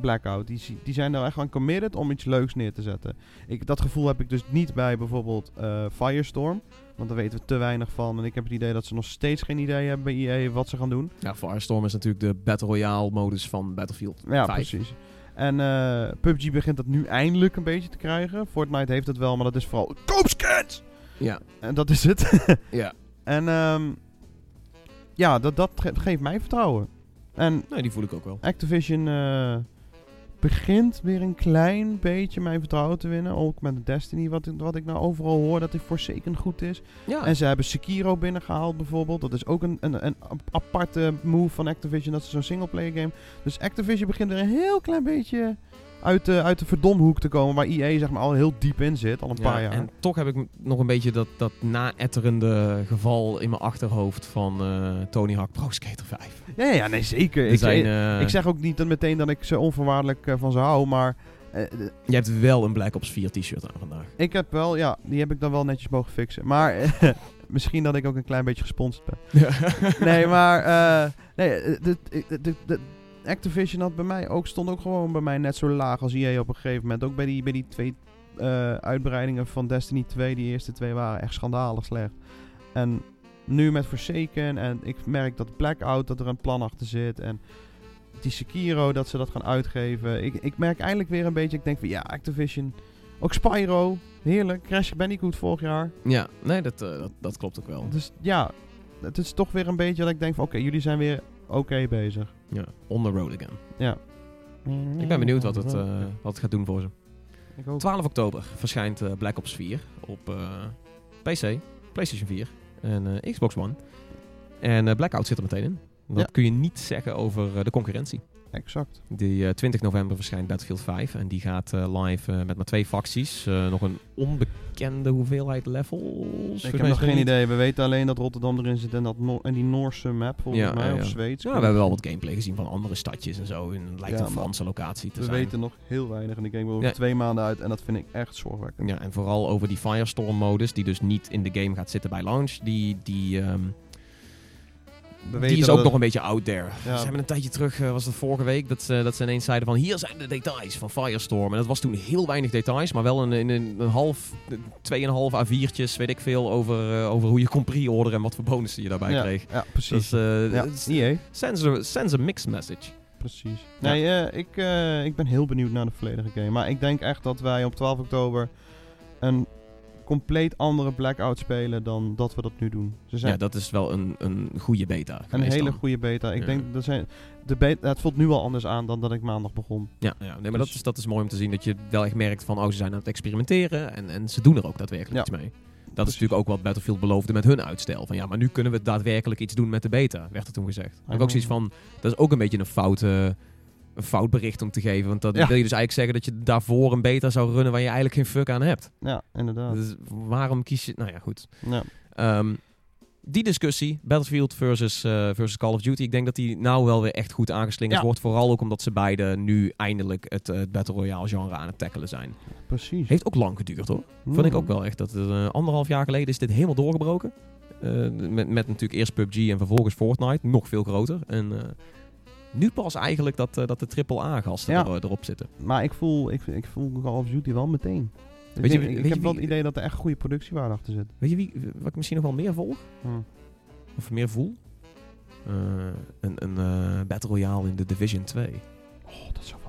Blackout. Die, die zijn er echt aan committed om iets leuks neer te zetten. Ik, dat gevoel heb ik dus niet bij bijvoorbeeld eh, Firestorm. Want daar weten we te weinig van. En ik heb het idee dat ze nog steeds geen idee hebben bij EA wat ze gaan doen. Ja, Firestorm is natuurlijk de Battle Royale modus van Battlefield Ja, 5. precies. En eh, PUBG begint dat nu eindelijk een beetje te krijgen. Fortnite heeft het wel, maar dat is vooral koopskins! Ja, En dat is het. [laughs] ja. en ehm, ja, dat, dat ge- geeft mij vertrouwen. En Nee, die voel ik ook wel. Activision eh, begint weer een klein beetje mijn vertrouwen te winnen. Ook met Destiny, wat, ik- wat ik nou overal hoor dat die Forsaken goed is. Ja, En ze hebben Sekiro binnengehaald bijvoorbeeld. Dat is ook een, een, een aparte move van Activision. Dat is zo'n singleplayer game. Dus Activision begint er een heel klein beetje uit de, uit de verdomhoek te komen. Waar EA zeg maar al heel diep in zit. Al een Ja, paar jaar. En toch heb ik nog een beetje dat, dat naetterende geval in mijn achterhoofd van eh, Tony Hawk Pro Skater 5. Ja, ja, nee zeker. Er Ik, zijn, ik, eh, ik zeg ook niet dat meteen dat ik ze onvoorwaardelijk eh, van ze hou. Maar eh, eh, Je hebt wel een Black Ops 4 t-shirt aan vandaag. ik heb wel, ja, die heb ik dan wel netjes mogen fixen. Maar eh, [laughs] misschien dat ik ook een klein beetje gesponsord ben. [laughs] nee, maar eh, nee, eh, de, de, de- Activision had bij mij ook, stond ook gewoon bij mij net zo laag als EA op een gegeven moment. Ook bij die, bij die twee eh, uitbreidingen van Destiny 2, die eerste twee waren echt schandalig slecht. En nu met Forsaken en ik merk dat Blackout, dat er een plan achter zit. En die Sekiro, dat ze dat gaan uitgeven. Ik, ik merk eindelijk weer een beetje, ik denk van ja, Activision. Ook Spyro, heerlijk. Crash Bandicoot vorig jaar. Ja, nee, dat, eh, dat, dat klopt ook wel. Dus ja, het is toch weer een beetje dat ik denk van oké, jullie zijn weer oké bezig. Ja, on the road again. Ja. Ik ben benieuwd wat het, eh, wat het gaat doen voor ze. Ik ook. 12 oktober verschijnt eh, Black Ops 4 op eh, PC, PlayStation 4 en Xbox One. En Blackout zit er meteen in. Dat Ja. kun je niet zeggen over de concurrentie. Exact. Die eh, 20 november verschijnt Battlefield 5 en die gaat eh, live eh, met maar twee facties. Eh, nog een onbekende hoeveelheid levels. Ik heb nog geen idee. We weten alleen dat Rotterdam erin zit en, dat Noor- en die Noorse map volgens Ja, mij, ja, of. Zweeds. Ja, we hebben wel wat gameplay gezien van andere stadjes en zo. En het lijkt een Franse locatie te We zijn. weten nog heel weinig en de game wil over twee maanden uit en dat vind ik echt zorgwekkend. Ja, en vooral over die Firestorm-modus, die dus niet in de game gaat zitten bij launch. Die, die, ehm, We die weten is dat ook nog het- een beetje out there. Ja. Ze hebben een tijdje terug, eh, was het vorige week, dat ze, dat ze ineens zeiden van... Hier zijn de details van Firestorm. En dat was toen heel weinig details, maar wel een, een, een, een half, tweeënhalf A4'tjes, weet ik veel, over, eh, over hoe je kon pre-orderen en wat voor bonussen je daarbij ja, kreeg. Ja, Dus precies. eh ja, het is- EA. sends, a, sends a mixed message. Precies. Ja. Nee, ik, eh, ik ben heel benieuwd naar de volledige game. Maar ik denk echt dat wij op 12 oktober een compleet andere Blackout spelen dan dat we dat nu doen. Ze zijn Ja, dat is wel een, een goede beta een hele dan. goede beta. Ik Ja. denk dat zijn de beta, het voelt nu al anders aan dan dat ik maandag begon. Ja, ja nee, maar dat, Dus- is, dat is mooi om te zien dat je wel echt merkt van, oh, ze zijn aan het experimenteren en, en ze doen er ook daadwerkelijk Ja. iets mee. Dat Precies. is natuurlijk ook wat Battlefield beloofde met hun uitstel. Van ja, maar nu kunnen we daadwerkelijk iets doen met de beta, werd er toen gezegd. Ik heb ook zoiets van, dat is ook een beetje een fout, eh, een fout bericht om te geven. Want dat Ja. wil je dus eigenlijk zeggen dat je daarvoor een beta zou runnen waar je eigenlijk geen fuck aan hebt. Ja, inderdaad. Dus waarom kies je... Nou ja, goed. Ja. Ehm, die discussie, Battlefield versus, eh, versus Call of Duty, ik denk dat die nou wel weer echt goed aangeslingerd Ja. wordt. Vooral ook omdat ze beide nu eindelijk het eh, Battle Royale genre aan het tackelen zijn. Precies. Heeft ook lang geduurd hoor. Vond Hmm. ik ook wel echt. Dat eh, anderhalf jaar geleden is dit helemaal doorgebroken. Met, met natuurlijk eerst PUBG en vervolgens Fortnite. Nog veel groter. En nu pas eigenlijk dat, eh, dat de AAA-gasten Ja. er, erop zitten. Maar ik voel, ik, ik voel Call of Duty wel meteen. Ik, Weet je- denk- ik je heb wel het idee dat er echt goede productiewaarde achter zit. Weet je wie, wat ik misschien nog wel meer volg? Hm. Of meer voel? Eh, een een eh, Battle Royale in de Division 2. Oh, dat zou.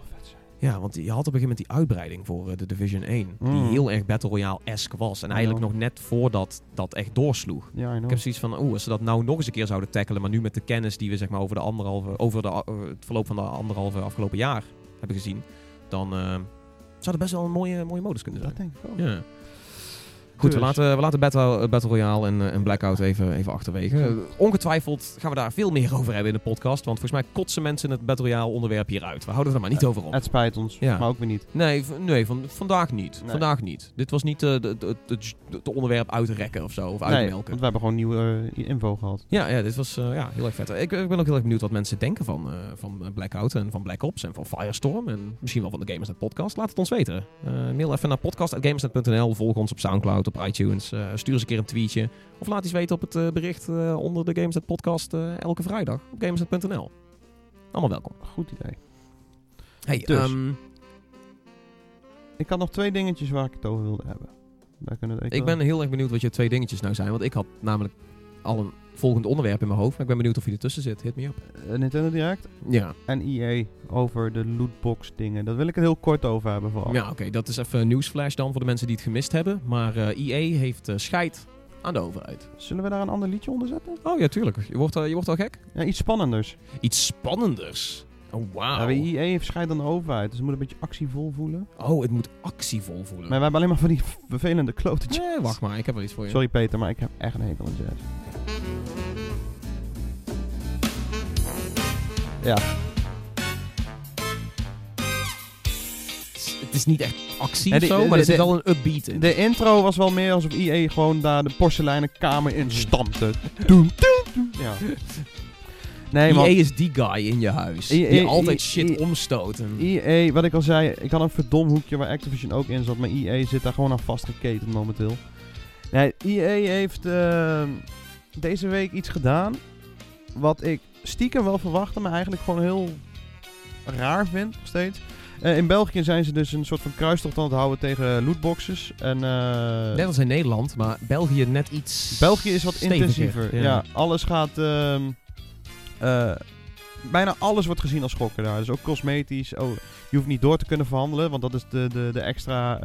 Ja, want je had op een gegeven moment die uitbreiding voor eh, de Division 1. Die Mm. heel erg Battle Royale-esque was. En eigenlijk nog net voordat dat echt doorsloeg. Ja. Ik heb zoiets van, oeh, als ze dat nou nog eens een keer zouden tackelen, maar nu met de kennis die we zeg maar over, de anderhalve, over de, eh, het verloop van de anderhalve afgelopen jaar hebben gezien, dan eh, zou het best wel een mooie, mooie modus kunnen zijn. Dat denk ik wel. Ja. Goed, we laten, we laten Battle, eh, Battle Royale en, eh, en Blackout even, even achterwege. Ongetwijfeld gaan we daar veel meer over hebben in de podcast. Want volgens mij kotsen mensen het Battle Royale onderwerp hieruit. We houden er maar niet over op. Het spijt ons, Ja. maar ook weer niet. Nee, nee van, vandaag niet. Nee. Vandaag niet. Dit was niet eh, het het onderwerp uitrekken of zo. Of Nee, uitmelken. want we hebben gewoon nieuwe info gehad. Ja, ja, dit was ja, heel erg vet. Ik, ik ben ook heel erg benieuwd wat mensen denken van, van Blackout en van Black Ops en van Firestorm. En misschien wel van de Gamersnet podcast. Laat het ons weten. Mail even naar podcast.gamersnet.nl. Volg ons op Soundcloud, op iTunes. Eh, stuur eens een keer een tweetje. Of laat iets weten op het eh, bericht eh, onder de Gamersnet podcast elke vrijdag op gamersnet.nl. Allemaal welkom. Goed idee. Hey, Dus. ehm, Ik had nog twee dingetjes waar ik het over wilde hebben. Daar kunnen we- ik ben heel erg benieuwd wat je twee dingetjes nou zijn. Want ik had namelijk al een volgend onderwerp in mijn hoofd. Maar ik ben benieuwd of je ertussen zit. Hit me up. Eh, Nintendo Direct Ja, en EA over de lootbox dingen. Daar wil ik het heel kort over hebben vooral. Ja, oké. Dat is even nieuwsflash dan voor de mensen die het gemist hebben. Maar eh EA heeft eh, scheid aan de overheid. Zullen we daar een ander liedje onder zetten? Oh ja, tuurlijk. Je wordt, eh, je wordt al gek. Ja, iets spannenders. Iets spannenders. Oh, Ja, wauw. EA heeft scheid aan de overheid, dus het moet een beetje actievol voelen. oh, het moet actievol voelen. Maar we hebben alleen maar van die vervelende klotetjes. Nee, wacht maar. Ik heb wel iets voor je. Sorry Peter, maar ik heb echt een hekel aan jazz. Ja, Het is niet echt actie of zo, maar er de- zit wel een upbeat in. de intro was wel meer alsof EA gewoon daar de porseleinen kamer in stampte. [laughs] Doem, doem, doem. Ja. Nee, EA is die guy in je huis. EA die altijd EA shit omstoot. En... EA, wat ik al zei, ik had een verdom hoekje waar Activision ook in zat, maar EA zit daar gewoon aan vastgeketend momenteel. Nee, EA heeft ehm, deze week iets gedaan wat ik stiekem wel verwachtte, maar eigenlijk gewoon heel raar vind nog steeds. Eh, in België zijn ze dus een soort van kruistocht aan het houden tegen lootboxes. En, eh, Net als in Nederland, maar België net iets België is wat steviger. intensiever. Ja. alles gaat. ehm, eh, bijna alles wordt gezien als schokken daar. Dus ook cosmetisch. Oh, je hoeft niet door te kunnen verhandelen, want dat is de, de, de extra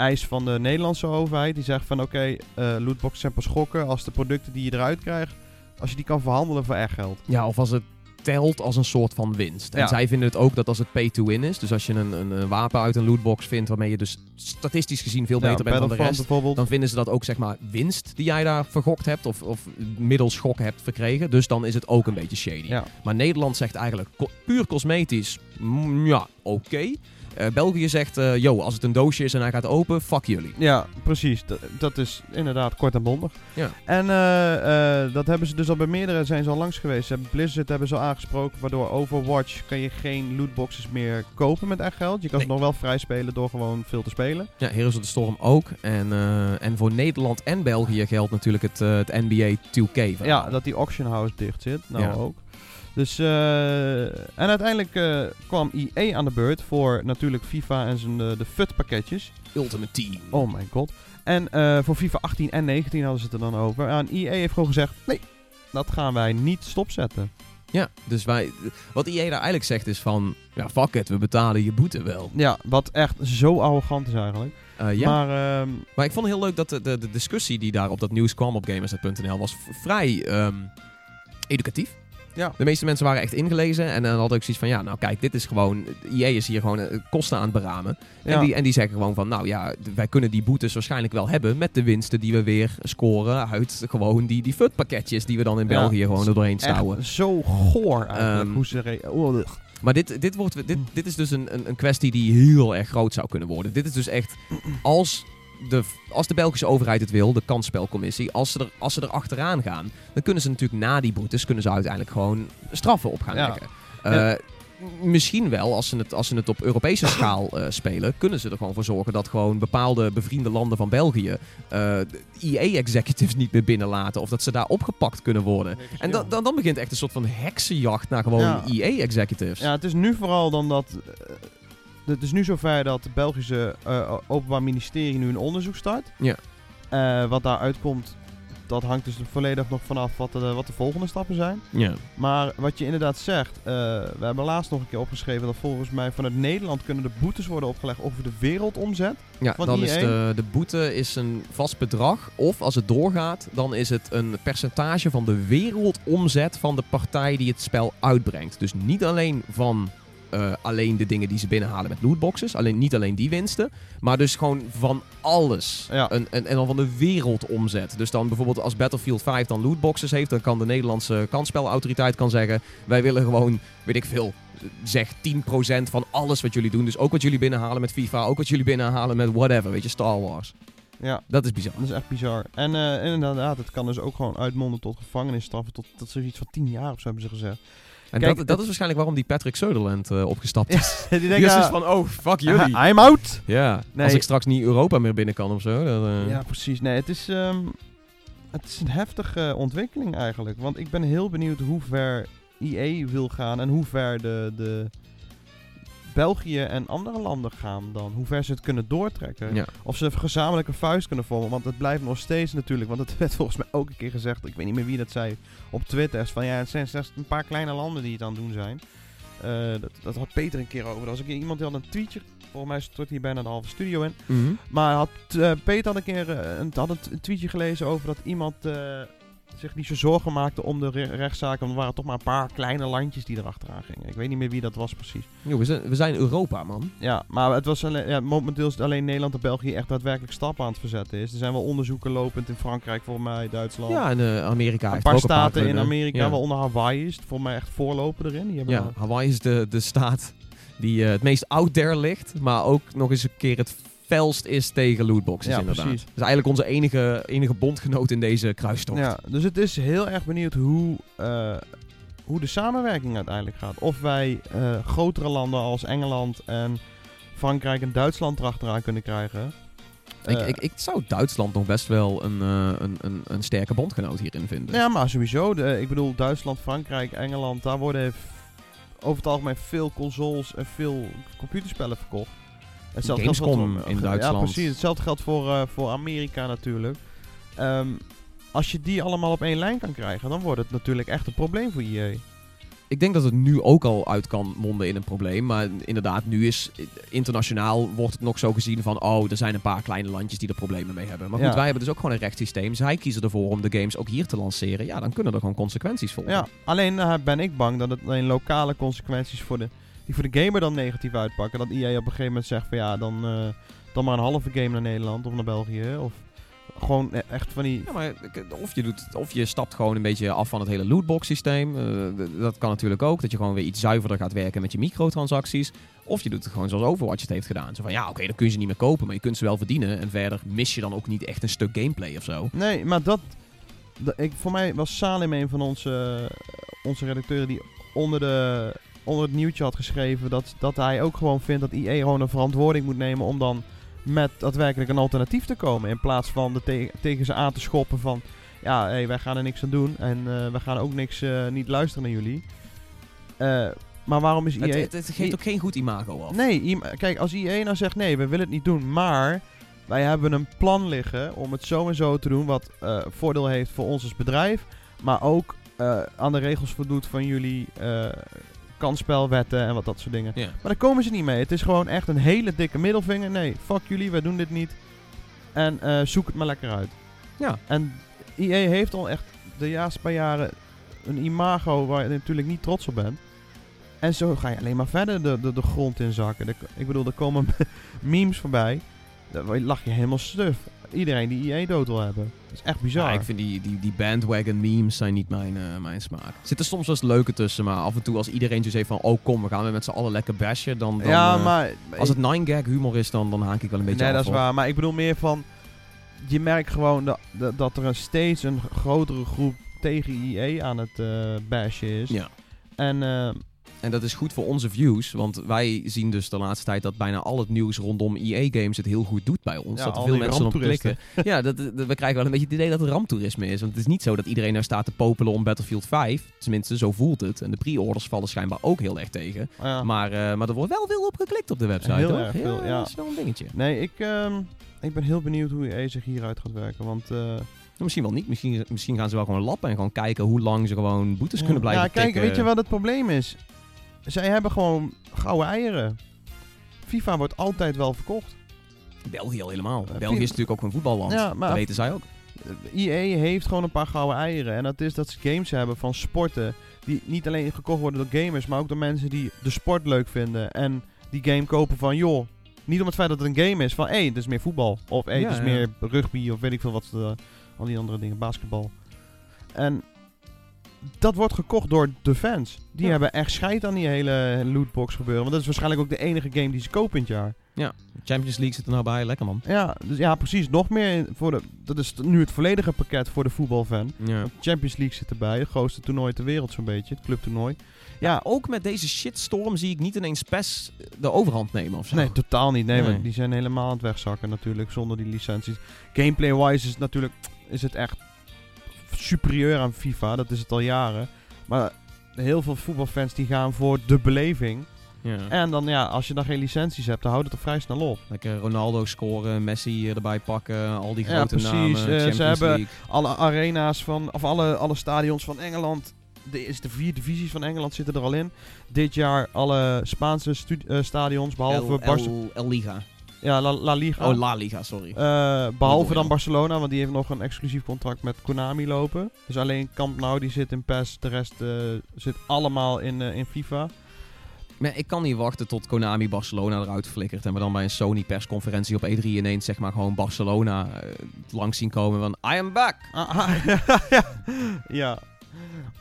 eis van de Nederlandse overheid. Die zegt van oké, eh, lootboxes zijn pas schokken als de producten die je eruit krijgt, als je die kan verhandelen voor echt geld. Ja, of als het telt als een soort van winst. En Ja. zij vinden het ook dat als het pay to win is, dus als je een, een, een wapen uit een lootbox vindt waarmee je dus statistisch gezien veel beter Ja, bent dan de rest, bijvoorbeeld. dan vinden ze dat ook zeg maar winst die jij daar vergokt hebt of, of middels schok hebt verkregen. Dus dan is het ook een beetje shady. Ja. Maar Nederland zegt eigenlijk co- puur cosmetisch, mm, ja, oké. Eh, België zegt, eh yo, als het een doosje is en hij gaat open, fuck jullie. Ja, precies. Dat, dat is inderdaad kort en bondig. Ja. En eh, dat hebben ze dus al bij meerdere zijn ze al langs geweest. Ze hebben Blizzard hebben ze al aangesproken, waardoor Overwatch kan je geen lootboxes meer kopen met echt geld. Je kan Nee. ze nog wel vrij spelen door gewoon veel te spelen. Ja, Heroes of the Storm ook. En, en voor Nederland en België geldt natuurlijk het, het NBA 2K. verhaal. Ja, dat die auction house dicht zit. Nou Ja. ook. Dus, eh, en uiteindelijk eh, kwam EA aan de beurt voor natuurlijk FIFA en zijn eh, de FUT pakketjes. Ultimate Team. Oh my god. En voor FIFA 18 en 19 hadden ze het er dan over. En EA heeft gewoon gezegd, nee, dat gaan wij niet stopzetten. Ja, dus wij, wat EA daar eigenlijk zegt is van, ja fuck it, we betalen je boete wel. Ja, wat echt zo arrogant is eigenlijk. Ja. maar, Maar ehm, ik vond het heel leuk dat de, de, de discussie die daar op dat nieuws kwam op gamersnet.nl was vrij ehm, educatief. Ja. De meeste mensen waren echt ingelezen en dan hadden ook zoiets van, ja nou kijk, dit is gewoon, EA is hier gewoon eh, kosten aan het beramen. En, Ja. die, en die zeggen gewoon van, nou ja, wij kunnen die boetes waarschijnlijk wel hebben met de winsten die we weer scoren uit gewoon die, die FUT pakketjes die we dan in Ja. België gewoon er doorheen stouwen. zo goor eigenlijk. Ehm, hoe ze oh. Maar dit, dit, wordt, dit, dit is dus een, een, een kwestie die heel erg groot zou kunnen worden. Dit is dus echt, als de, als de Belgische overheid het wil, de kansspelcommissie, als ze, er, als ze er achteraan gaan, dan kunnen ze natuurlijk na die boetes, kunnen ze uiteindelijk gewoon straffen op gaan Ja. leggen. Eh, Ja. Misschien wel, als ze, het, als ze het op Europese [coughs] schaal eh, spelen, kunnen ze er gewoon voor zorgen dat gewoon bepaalde bevriende landen van België eh EA-executives niet meer binnenlaten. Of dat ze daar opgepakt kunnen worden. En dan, dan, dan begint echt een soort van heksenjacht naar gewoon Ja. EA-executives. Ja, het is nu vooral dan dat... het is nu zover dat het Belgische eh, Openbaar Ministerie nu een onderzoek start. Ja. Eh, wat daaruit komt, dat hangt dus volledig nog vanaf wat de, wat de volgende stappen zijn. Ja. Maar wat je inderdaad zegt, eh, we hebben laatst nog een keer opgeschreven dat volgens mij vanuit Nederland kunnen de boetes worden opgelegd over de wereldomzet. Ja, Van dan is de, de boete is een vast bedrag. Of als het doorgaat, dan is het een percentage van de wereldomzet van de partij die het spel uitbrengt. Dus niet alleen van eh, alleen de dingen die ze binnenhalen met lootboxes. Alleen, niet alleen die winsten. Maar dus gewoon van alles. Ja. En, en dan van de wereldomzet. Dus dan bijvoorbeeld als Battlefield 5 dan lootboxes heeft, dan kan de Nederlandse kansspelautoriteit kan zeggen: wij willen gewoon, weet ik veel, zeg 10% van alles wat jullie doen. Dus ook wat jullie binnenhalen met FIFA, ook wat jullie binnenhalen met whatever, weet je, Star Wars. Ja, Dat is bizar. dat is echt bizar. En eh, inderdaad, het kan dus ook gewoon uitmonden tot gevangenisstraffen. Tot, tot zoiets van 10 jaar of zo hebben ze gezegd. En Kijk, dat, dat is waarschijnlijk waarom die Patrick Sutherland eh, opgestapt is. [laughs] die is dus ah, van, oh, fuck jullie. [laughs] I'm out! Ja, Nee. als ik straks niet Europa meer binnen kan of zo. Dan, eh, Ja, precies. Nee, het is, ehm, het is een heftige ontwikkeling eigenlijk. Want ik ben heel benieuwd hoe ver EA wil gaan en hoe ver de, de België en andere landen gaan dan. Hoe ver ze het kunnen doortrekken. Ja. Of ze een gezamenlijke vuist kunnen vormen. Want het blijft nog steeds natuurlijk. Want het [laughs] werd volgens mij ook een keer gezegd. Ik weet niet meer wie dat zei. Op Twitter. is Van ja, het zijn slechts een paar kleine landen die het aan het doen zijn. Eh, dat, dat had Peter een keer over. Er een keer iemand die had een tweetje. Volgens mij stort hier bijna de halve studio in. Mhm. Maar had, eh, Peter had een keer eh, een, had een, tweetje gelezen over dat iemand zich niet zo zorgen maakte om de re- rechtszaken. Want er waren toch maar een paar kleine landjes die erachteraan gingen. Ik weet niet meer wie dat was precies. Yo, we, zijn, we zijn Europa, man. Ja, maar het was alleen, ja, momenteel is het alleen Nederland en België echt daadwerkelijk stappen aan het verzetten is. Er zijn wel onderzoeken lopend in Frankrijk, volgens mij, Duitsland. Ja, en eh, Amerika een paar ook een paar staten in. Amerika, Ja. waaronder Hawaii is het volgens mij echt voorloper erin. Die Ja, Hawaii is de, de staat die eh, het meest out there ligt. Maar ook nog eens een keer het felst is tegen lootboxes, Ja, inderdaad. precies. Dat is eigenlijk onze enige, enige bondgenoot in deze kruistocht. Ja, dus het is heel erg benieuwd hoe, eh, hoe de samenwerking uiteindelijk gaat. Of wij eh, grotere landen als Engeland en Frankrijk en Duitsland erachteraan kunnen krijgen. Ik, Eh, ik, ik zou Duitsland nog best wel een, een, een, een sterke bondgenoot hierin vinden. Ja, maar sowieso. De, ik bedoel, Duitsland, Frankrijk, Engeland, daar worden over het algemeen veel consoles en veel computerspellen verkocht. Hetzelfde Gamescom voor- in Ja, Duitsland. precies. Hetzelfde geldt voor, eh, voor Amerika natuurlijk. Ehm, als je die allemaal op één lijn kan krijgen, dan wordt het natuurlijk echt een probleem voor EA. Ik denk dat het nu ook al uit kan monden in een probleem. Maar inderdaad, nu is eh, internationaal wordt het nog zo gezien van... oh, er zijn een paar kleine landjes die er problemen mee hebben. Maar goed, Ja. wij hebben dus ook gewoon een rechtssysteem. Zij kiezen ervoor om de games ook hier te lanceren. Ja, dan kunnen er gewoon consequenties volgen. Ja, alleen eh, ben ik bang dat het alleen lokale consequenties voor de, die voor de gamer dan negatief uitpakken. Dat EA op een gegeven moment zegt van ja, dan, eh, dan maar een halve game naar Nederland of naar België. Of gewoon e- echt van die... Ja, maar of je, doet, of je stapt gewoon een beetje af van het hele lootbox systeem. Eh, dat kan natuurlijk ook. Dat je gewoon weer iets zuiverder gaat werken met je microtransacties. Of je doet het gewoon zoals Overwatch het heeft gedaan. Zo van ja, oké, dan kun je ze niet meer kopen, maar je kunt ze wel verdienen. En verder mis je dan ook niet echt een stuk gameplay of zo. Nee, maar dat... dat- ik, voor mij was Salim een van onze, onze redacteuren die onder, de, onder het nieuwtje had geschreven... Dat, dat hij ook gewoon vindt dat EA gewoon een verantwoording moet nemen om dan met daadwerkelijk een alternatief te komen. In plaats van de te- tegen ze aan te schoppen van... Ja, hey, wij gaan er niks aan doen en eh wij gaan ook niks, eh, niet luisteren naar jullie. Eh, maar waarom is EA... Het, het, het geeft ook geen goed imago af. Nee, kijk, als IE nou zegt nee, we willen het niet doen, maar wij hebben een plan liggen om het zo en zo te doen, wat voordeel heeft voor ons als bedrijf, maar ook aan de regels voldoet van jullie kansspelwetten en wat dat soort dingen. Maar daar komen ze niet mee. Het is gewoon echt een hele dikke middelvinger. Nee, fuck jullie, wij doen dit niet. En eh, zoek het maar lekker uit. Ja. En IE heeft al echt de laatste paar jaren een imago waar je natuurlijk niet trots op bent. En zo ga je alleen maar verder de, de, de grond in zakken. Ik bedoel, er komen [laughs] memes voorbij. Daar lach je helemaal stuf. Iedereen die IE dood wil hebben. Dat is echt bizar. Ja, ik vind die, die, die bandwagon memes zijn niet mijn, eh, mijn smaak. Er zitten soms wel eens leuke tussen, maar af en toe als iedereen zo zegt van... Oh kom, we gaan weer met z'n allen lekker bashen, dan... dan ja, eh, maar... Als het 9gag humor is, dan, dan haak ik wel een beetje Nee, dat is waar. Maar ik bedoel meer van... Je merkt gewoon dat, dat, dat er een steeds een grotere groep tegen IE aan het eh bashen is. Ja. En En dat is goed voor onze views, want wij zien dus de laatste tijd dat bijna al het nieuws rondom EA-games het heel goed doet bij ons. Ja, dat er veel mensen op klikken. Ja, dat, dat- we krijgen wel een beetje het idee dat het ramptoerisme is. Want het is niet zo dat iedereen nou staat te popelen om Battlefield 5. Tenminste, zo voelt het. En de pre-orders vallen schijnbaar ook heel erg tegen. ja. Maar, eh, maar er wordt wel veel op geklikt op de website. Heel erg veel, ja. Dat is wel een dingetje. Nee, ik, ehm, ik ben heel benieuwd hoe EA zich hieruit gaat werken. Want eh, Misschien wel niet. Misschien, misschien gaan ze wel gewoon lappen en gewoon kijken hoe lang ze gewoon boetes kunnen blijven Ja, kijk, tikken. weet je wat het probleem is? Zij hebben gewoon gouden eieren. FIFA wordt altijd wel verkocht. België al helemaal. Eh, België is natuurlijk ook een voetballand. Ja, maar- dat weten zij ook. EA heeft gewoon een paar gouden eieren. En dat is dat ze games hebben van sporten. Die niet alleen gekocht worden door gamers, maar ook door mensen die de sport leuk vinden. En die game kopen van, joh, niet om het feit dat het een game is. Van, hé, hey, het is meer voetbal. Of hé, Ja, het is ja. meer rugby. Of weet ik veel wat. eh, al die andere dingen. Basketbal. En dat wordt gekocht door de fans. Die Ja. hebben echt scheid aan die hele lootbox gebeuren. Want dat is waarschijnlijk ook de enige game die ze kopen in het jaar. Champions League zit er nou bij. Lekker man. Ja, dus ja, precies. Nog meer voor de. Dat is nu het volledige pakket voor de voetbalfan. Ja. Champions League zit erbij, het grootste toernooi ter wereld zo'n beetje, het clubtoernooi. Ja, Ook met deze shitstorm zie ik niet ineens PES de overhand nemen of zo. nee, totaal niet. Nee, Nee. want die zijn helemaal aan het wegzakken natuurlijk, zonder die licenties. Gameplay-wise is het natuurlijk is het echt superieur aan FIFA, dat is het al jaren. Maar heel veel voetbalfans die gaan voor de beleving. Ja. En dan ja, als je dan geen licenties hebt, dan houdt het er vrij snel op. Lekker Ronaldo scoren, Messi erbij pakken, al die Ja, grote precies. namen, Eh, ze hebben- League. Alle arena's van, of alle, alle stadions van Engeland. De, is de vier divisies van Engeland zitten er al in. Dit jaar alle Spaanse eh, stadions, behalve El, Barce- El, El Liga. Ja, La, La Liga. Oh, La Liga, sorry. Eh, behalve dan Barcelona, want die heeft nog een exclusief contract met Konami lopen. Dus alleen Camp Nou die zit in PES, de rest eh, zit allemaal in, eh, in FIFA. Maar ik kan niet wachten tot Konami Barcelona eruit flikkert. En we dan bij een Sony persconferentie op E3 ineens zeg maar gewoon Barcelona eh, langs zien komen van I am back. Ah, ah, [laughs] ja. ja.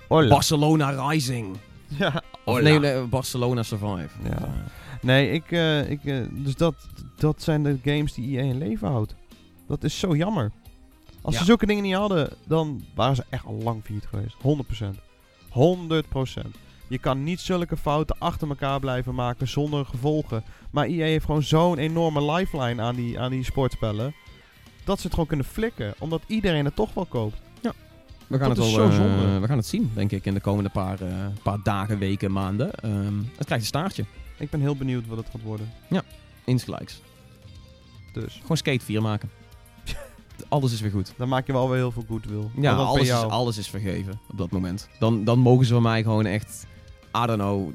Barcelona Rising. ja. Of nee, Barcelona Survive. Ja. Nee, ik, eh, ik, eh, dus dat, dat zijn de games die EA in leven houdt. Dat is zo jammer. Als Ja. ze zulke dingen niet hadden, dan waren ze echt al lang failliet geweest. 100%. 100%. Je kan niet zulke fouten achter elkaar blijven maken zonder gevolgen. Maar EA heeft gewoon zo'n enorme lifeline aan die, aan die sportspellen. Dat ze het gewoon kunnen flikken. Omdat iedereen het toch wel koopt. We gaan, Dat het wel, zo eh, zonde. we gaan het zien, denk ik, in de komende paar, eh, paar dagen, weken, maanden. Ehm, het krijgt een staartje. Ik ben heel benieuwd wat het gaat worden. Insgelijks. Dus Gewoon Skate 4 maken. [laughs] Alles is weer goed. dan maak je wel weer heel veel goodwill. Ja, alles is, alles is vergeven op dat moment. Dan, dan mogen ze van mij gewoon echt, I don't know,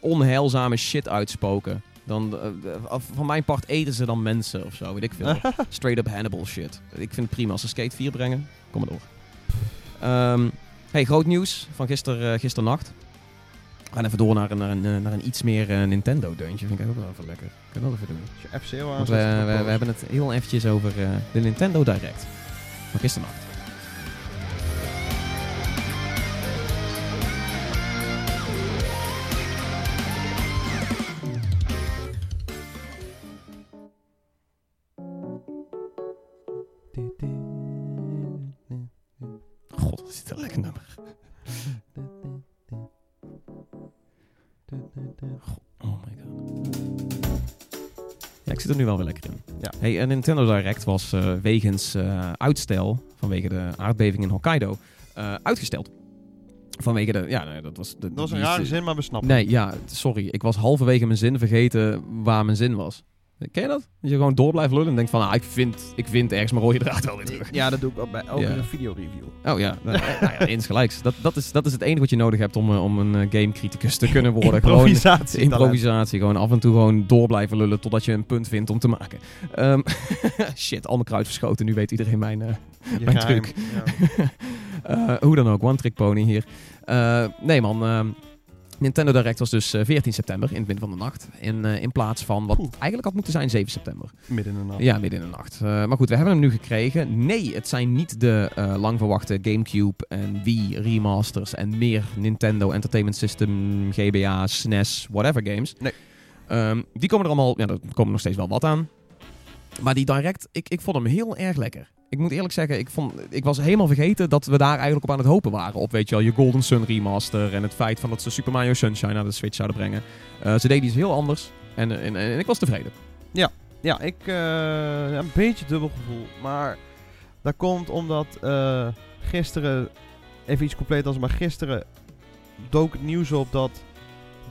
onheilzame shit uitspoken. Dan, eh, eh, van mijn part eten ze dan mensen of zo, weet ik veel. [laughs] Straight up Hannibal shit. Ik vind het prima als ze Skate 4 brengen. Kom maar door. Ehm, hey, groot nieuws van gister, eh, gisternacht. We gaan even door naar een, naar een, eh, naar een iets meer eh, Nintendo-deuntje. Vind ik ook wel even lekker. Kan dat even doen. Als je aanzet, we, we, we hebben het heel eventjes over eh, de Nintendo Direct. Van gisternacht. God, wat is een lekker nummer. Ik zit er nu wel weer lekker in. Ja. Hey, een Nintendo Direct was eh, wegens eh, uitstel, vanwege de aardbeving in Hokkaido, eh, uitgesteld. Vanwege de, ja, nee, dat was... De, Dat was een rare zin, maar we snappen. Nee, ja, sorry. Ik was halverwege mijn zin vergeten waar mijn zin was. Ken je dat? Dat je gewoon door blijft lullen en denkt van, ah, ik vind, ik vind ergens mijn rode draad wel weer terug. Ja, dat doe ik ook bij elke Ja. videoreview. Oh ja, nou, nou ja, insgelijks. Dat, dat, is, dat is het enige wat je nodig hebt om, eh, om een eh, gamecriticus te kunnen worden. Gewoon Improvisatie. improvisatie. Gewoon af en toe gewoon door blijven lullen totdat je een punt vindt om te maken. Ehm, [laughs] shit, al mijn kruid verschoten. Nu weet iedereen mijn, eh, Mijn geheim. truc. Ja. [laughs] Eh, hoe dan ook, One Trick Pony hier. Eh, nee man, ehm, Nintendo Direct was dus eh, 14 september in het midden van de nacht. In, eh, in plaats van wat Oeh. eigenlijk had moeten zijn 7 september. Midden in de nacht. Ja, midden in de nacht. Eh, maar goed, we hebben hem nu gekregen. Nee, het zijn niet de eh, lang verwachte Gamecube en Wii remasters en meer Nintendo Entertainment System, GBA, SNES, whatever games. Nee. Ehm, die komen er allemaal, ja, er komen nog steeds wel wat aan. Maar die Direct, ik, ik vond hem heel erg lekker. Ik moet eerlijk zeggen, ik, vond, ik was helemaal vergeten dat we daar eigenlijk op aan het hopen waren. Op, weet je wel, je Golden Sun remaster en het feit van dat ze Super Mario Sunshine naar de Switch zouden brengen. Eh, ze deden iets heel anders en, en, en, ik was tevreden. Ja, ik eh, een beetje dubbel gevoel. Maar dat komt omdat eh, gisteren, even iets compleet als, maar gisteren dook het nieuws op dat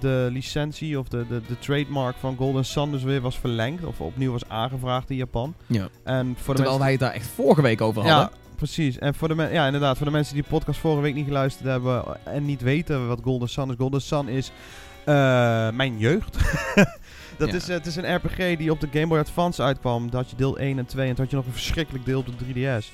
de licentie of de, de, de trademark van Golden Sun dus weer was verlengd. Of opnieuw was aangevraagd in Japan. Ja. En voor de Terwijl mensen... wij het daar echt vorige week over hadden. Ja, precies. En voor de, ja, inderdaad, voor de mensen die de podcast vorige week niet geluisterd hebben en niet weten wat Golden Sun is. Golden Sun is eh, mijn jeugd. [laughs] dat Ja. is, eh, het is een RPG die op de Game Boy Advance uitkwam. Dat had je deel 1 en 2 en toen had je nog een verschrikkelijk deel op de 3DS.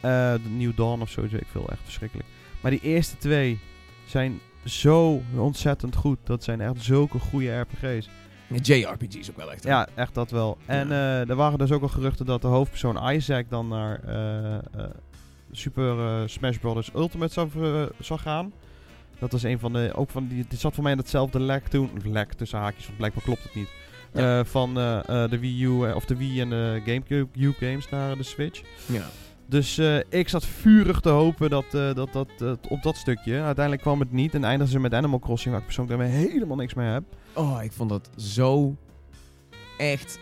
Eh, de New Dawn of zo, ik veel. Echt verschrikkelijk. Maar die eerste twee zijn zo ontzettend goed. Dat zijn echt zulke goede RPG's. JRPG's ook wel echt. hè? Ja, echt dat wel. En eh, er waren dus ook al geruchten dat de hoofdpersoon Isaac dan naar eh, eh, Super Smash Bros. Ultimate zou, zou gaan. Dat was een van de. Ook van die. Dit zat voor mij in hetzelfde lek toen. Lek tussen haakjes, want blijkbaar klopt het niet. Ja. Van de Wii U of de Wii en de GameCube games naar de Switch. Ja. Dus eh, ik zat vurig te hopen dat, eh, dat, dat, eh, op dat stukje. Uiteindelijk kwam het niet en eindigden ze met Animal Crossing, waar ik persoonlijk daarmee helemaal niks mee heb. Oh, ik vond dat zo echt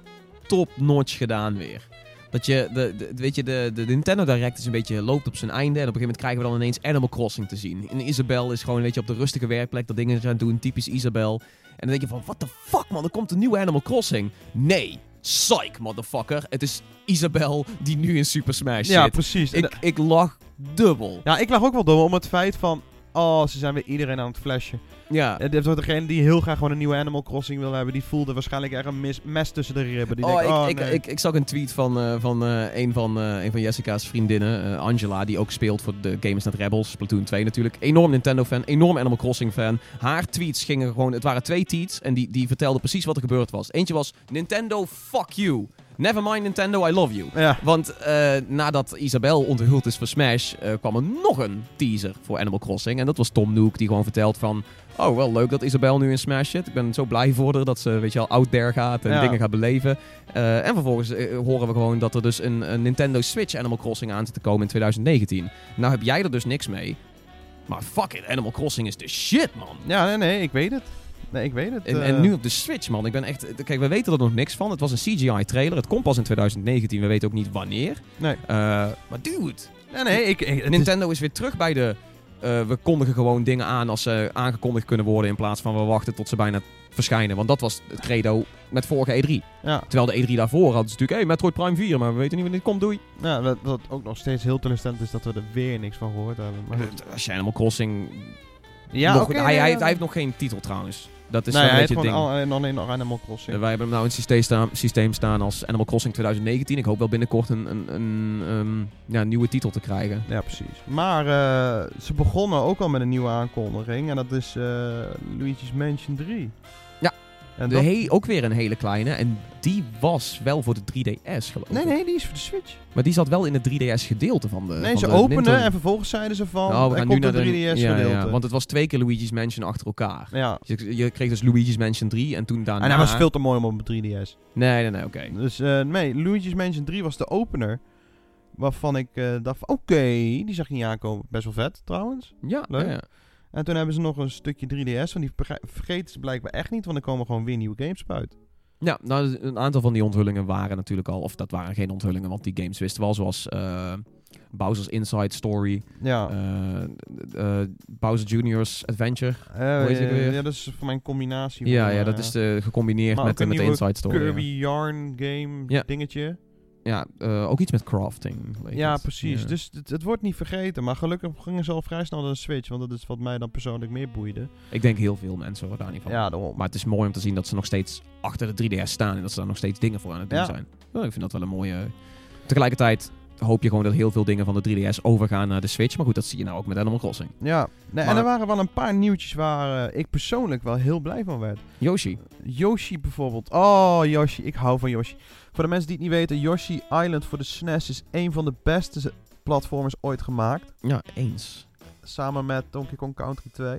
top-notch gedaan weer. Dat je, de, weet je, de, de Nintendo Direct is een beetje loopt op zijn einde. En op een gegeven moment krijgen we dan ineens Animal Crossing te zien. En Isabel is gewoon, weet je, op de rustige werkplek dat dingen gaan doen. Typisch Isabel. En dan denk je van, what the fuck man, er komt een nieuwe Animal Crossing. Nee, psych motherfucker. Het is Isabel die nu in Super Smash Ja, zit. precies. En Ik, ik lag dubbel. Ja, ik lag ook wel door om het feit van... Oh, ze zijn weer iedereen aan het flashen. Ja. En uh, degene die heel graag gewoon een nieuwe Animal Crossing wil hebben... die voelde waarschijnlijk echt een mes tussen de ribben. Die oh, denkt, ik, oh, ik, nee. ik, ik zag een tweet van, eh, van, eh, een, van eh, een van Jessica's vriendinnen, Angela, die ook speelt voor de Gamers Net Rebels, Splatoon 2 natuurlijk. Enorm Nintendo-fan, enorm Animal Crossing-fan. Haar tweets gingen gewoon, het waren twee tweets en die, die vertelden precies wat er gebeurd was. Eentje was, Nintendo, fuck you. Never mind Nintendo, I love you. Ja, Want nadat Isabel onthuld is voor Smash, kwam er nog een teaser voor Animal Crossing. En dat was Tom Nook, die gewoon vertelt van... Oh, wel leuk dat Isabel nu in Smash zit. Ik ben zo blij voor haar dat ze, weet je wel, out there gaat en Ja. dingen gaat beleven. Eh, en vervolgens eh, horen we gewoon dat er dus een, een Nintendo Switch Animal Crossing aan zit te komen in 2019. Nou heb jij er dus niks mee. Maar fuck it, Animal Crossing is de shit, man. ja nee, nee, ik weet het. Nee, ik weet het. En, eh. en nu op de Switch, man. Ik ben echt... Kijk, we weten er nog niks van. Het was een CGI-trailer. Het komt pas in 2019. We weten ook niet wanneer. Nee. Eh, maar dude, Nee, nee, ik... ik het is- Nintendo is weer terug bij de... eh, we kondigen gewoon dingen aan als ze aangekondigd kunnen worden... in plaats van we wachten tot ze bijna verschijnen. Want dat was het credo met vorige E3. ja, Terwijl de E3 daarvoor hadden ze natuurlijk... Hey, Metroid Prime 4, maar we weten niet wanneer dit komt, doei. ja wat, wat ook nog steeds heel teleurstellend is dat we er weer niks van gehoord hebben. Maar goed. Je Animal Crossing... Ja, nog- hij, nee, hij, heeft, hij heeft nog geen titel trouwens. Dat is nee, wel hij een beetje het ding. al, Animal Crossing. Wij hebben hem nou in het systeem staan, systeem staan als Animal Crossing 2019. Ik hoop wel binnenkort een, een, een, ehm, ja, nieuwe titel te krijgen. Ja, precies. Maar eh, ze begonnen ook al met een nieuwe aankondiging. En dat is eh, Luigi's Mansion 3. En De dat- he- ook weer een hele kleine. En die was wel voor de 3DS geloof ik. Nee, nee, die is voor de Switch. Maar die zat wel in het 3DS gedeelte van de nee, van ze de Nintendo. en vervolgens zeiden ze van... Nou, we gaan nu komt naar een de 3DS ja, gedeelte. ja, want het was twee keer Luigi's Mansion achter elkaar. ja. Je, je kreeg dus Luigi's Mansion 3 en toen daarna... En hij was veel te mooi om op een 3DS. Nee, nee, nee, oké. Dus eh, nee, Luigi's Mansion 3 was de opener. Waarvan ik eh, dacht oké, die zag ik niet aankomen. Best wel vet trouwens. Ja, Leuk. ja, ja. En toen hebben ze nog een stukje 3DS. Want die verge- vergeten ze blijkbaar echt niet. Want er komen gewoon weer nieuwe games uit. Ja, nou, een aantal van die onthullingen waren natuurlijk al... Of dat waren geen onthullingen, want die games wisten wel. Zoals eh, Bowser's Inside Story. Ja. eh, eh, Bowser Jr.'s Adventure. Ja, dat is voor mijn combinatie. Ja, van, ja, dat is de, gecombineerd met, met de Inside Story. ja. Kirby Yarn game Ja. dingetje. Ja, eh, ook iets met crafting. Ja, het. precies. Ja. Dus het, het wordt niet vergeten. Maar gelukkig gingen ze al vrij snel naar de Switch. Want dat is wat mij dan persoonlijk meer boeide. Ik denk heel veel mensen hoor daar niet van. Ja, daarom. Maar het is mooi om te zien dat ze nog steeds achter de 3DS staan en dat ze daar nog steeds dingen voor aan het doen Ja. zijn. Ja, ik vind dat wel een mooie. Tegelijkertijd hoop je gewoon dat heel veel dingen van de 3DS overgaan naar de Switch. Maar goed, dat zie je nou ook met Animal Crossing. Ja, nee, en er waren wel een paar nieuwtjes waar eh, ik persoonlijk wel heel blij van werd. Yoshi. Yoshi bijvoorbeeld. Oh, Yoshi. Ik hou van Yoshi. Voor de mensen die het niet weten, Yoshi Island voor de SNES is een van de beste platformers ooit gemaakt. Ja, eens. Samen met Donkey Kong Country 2.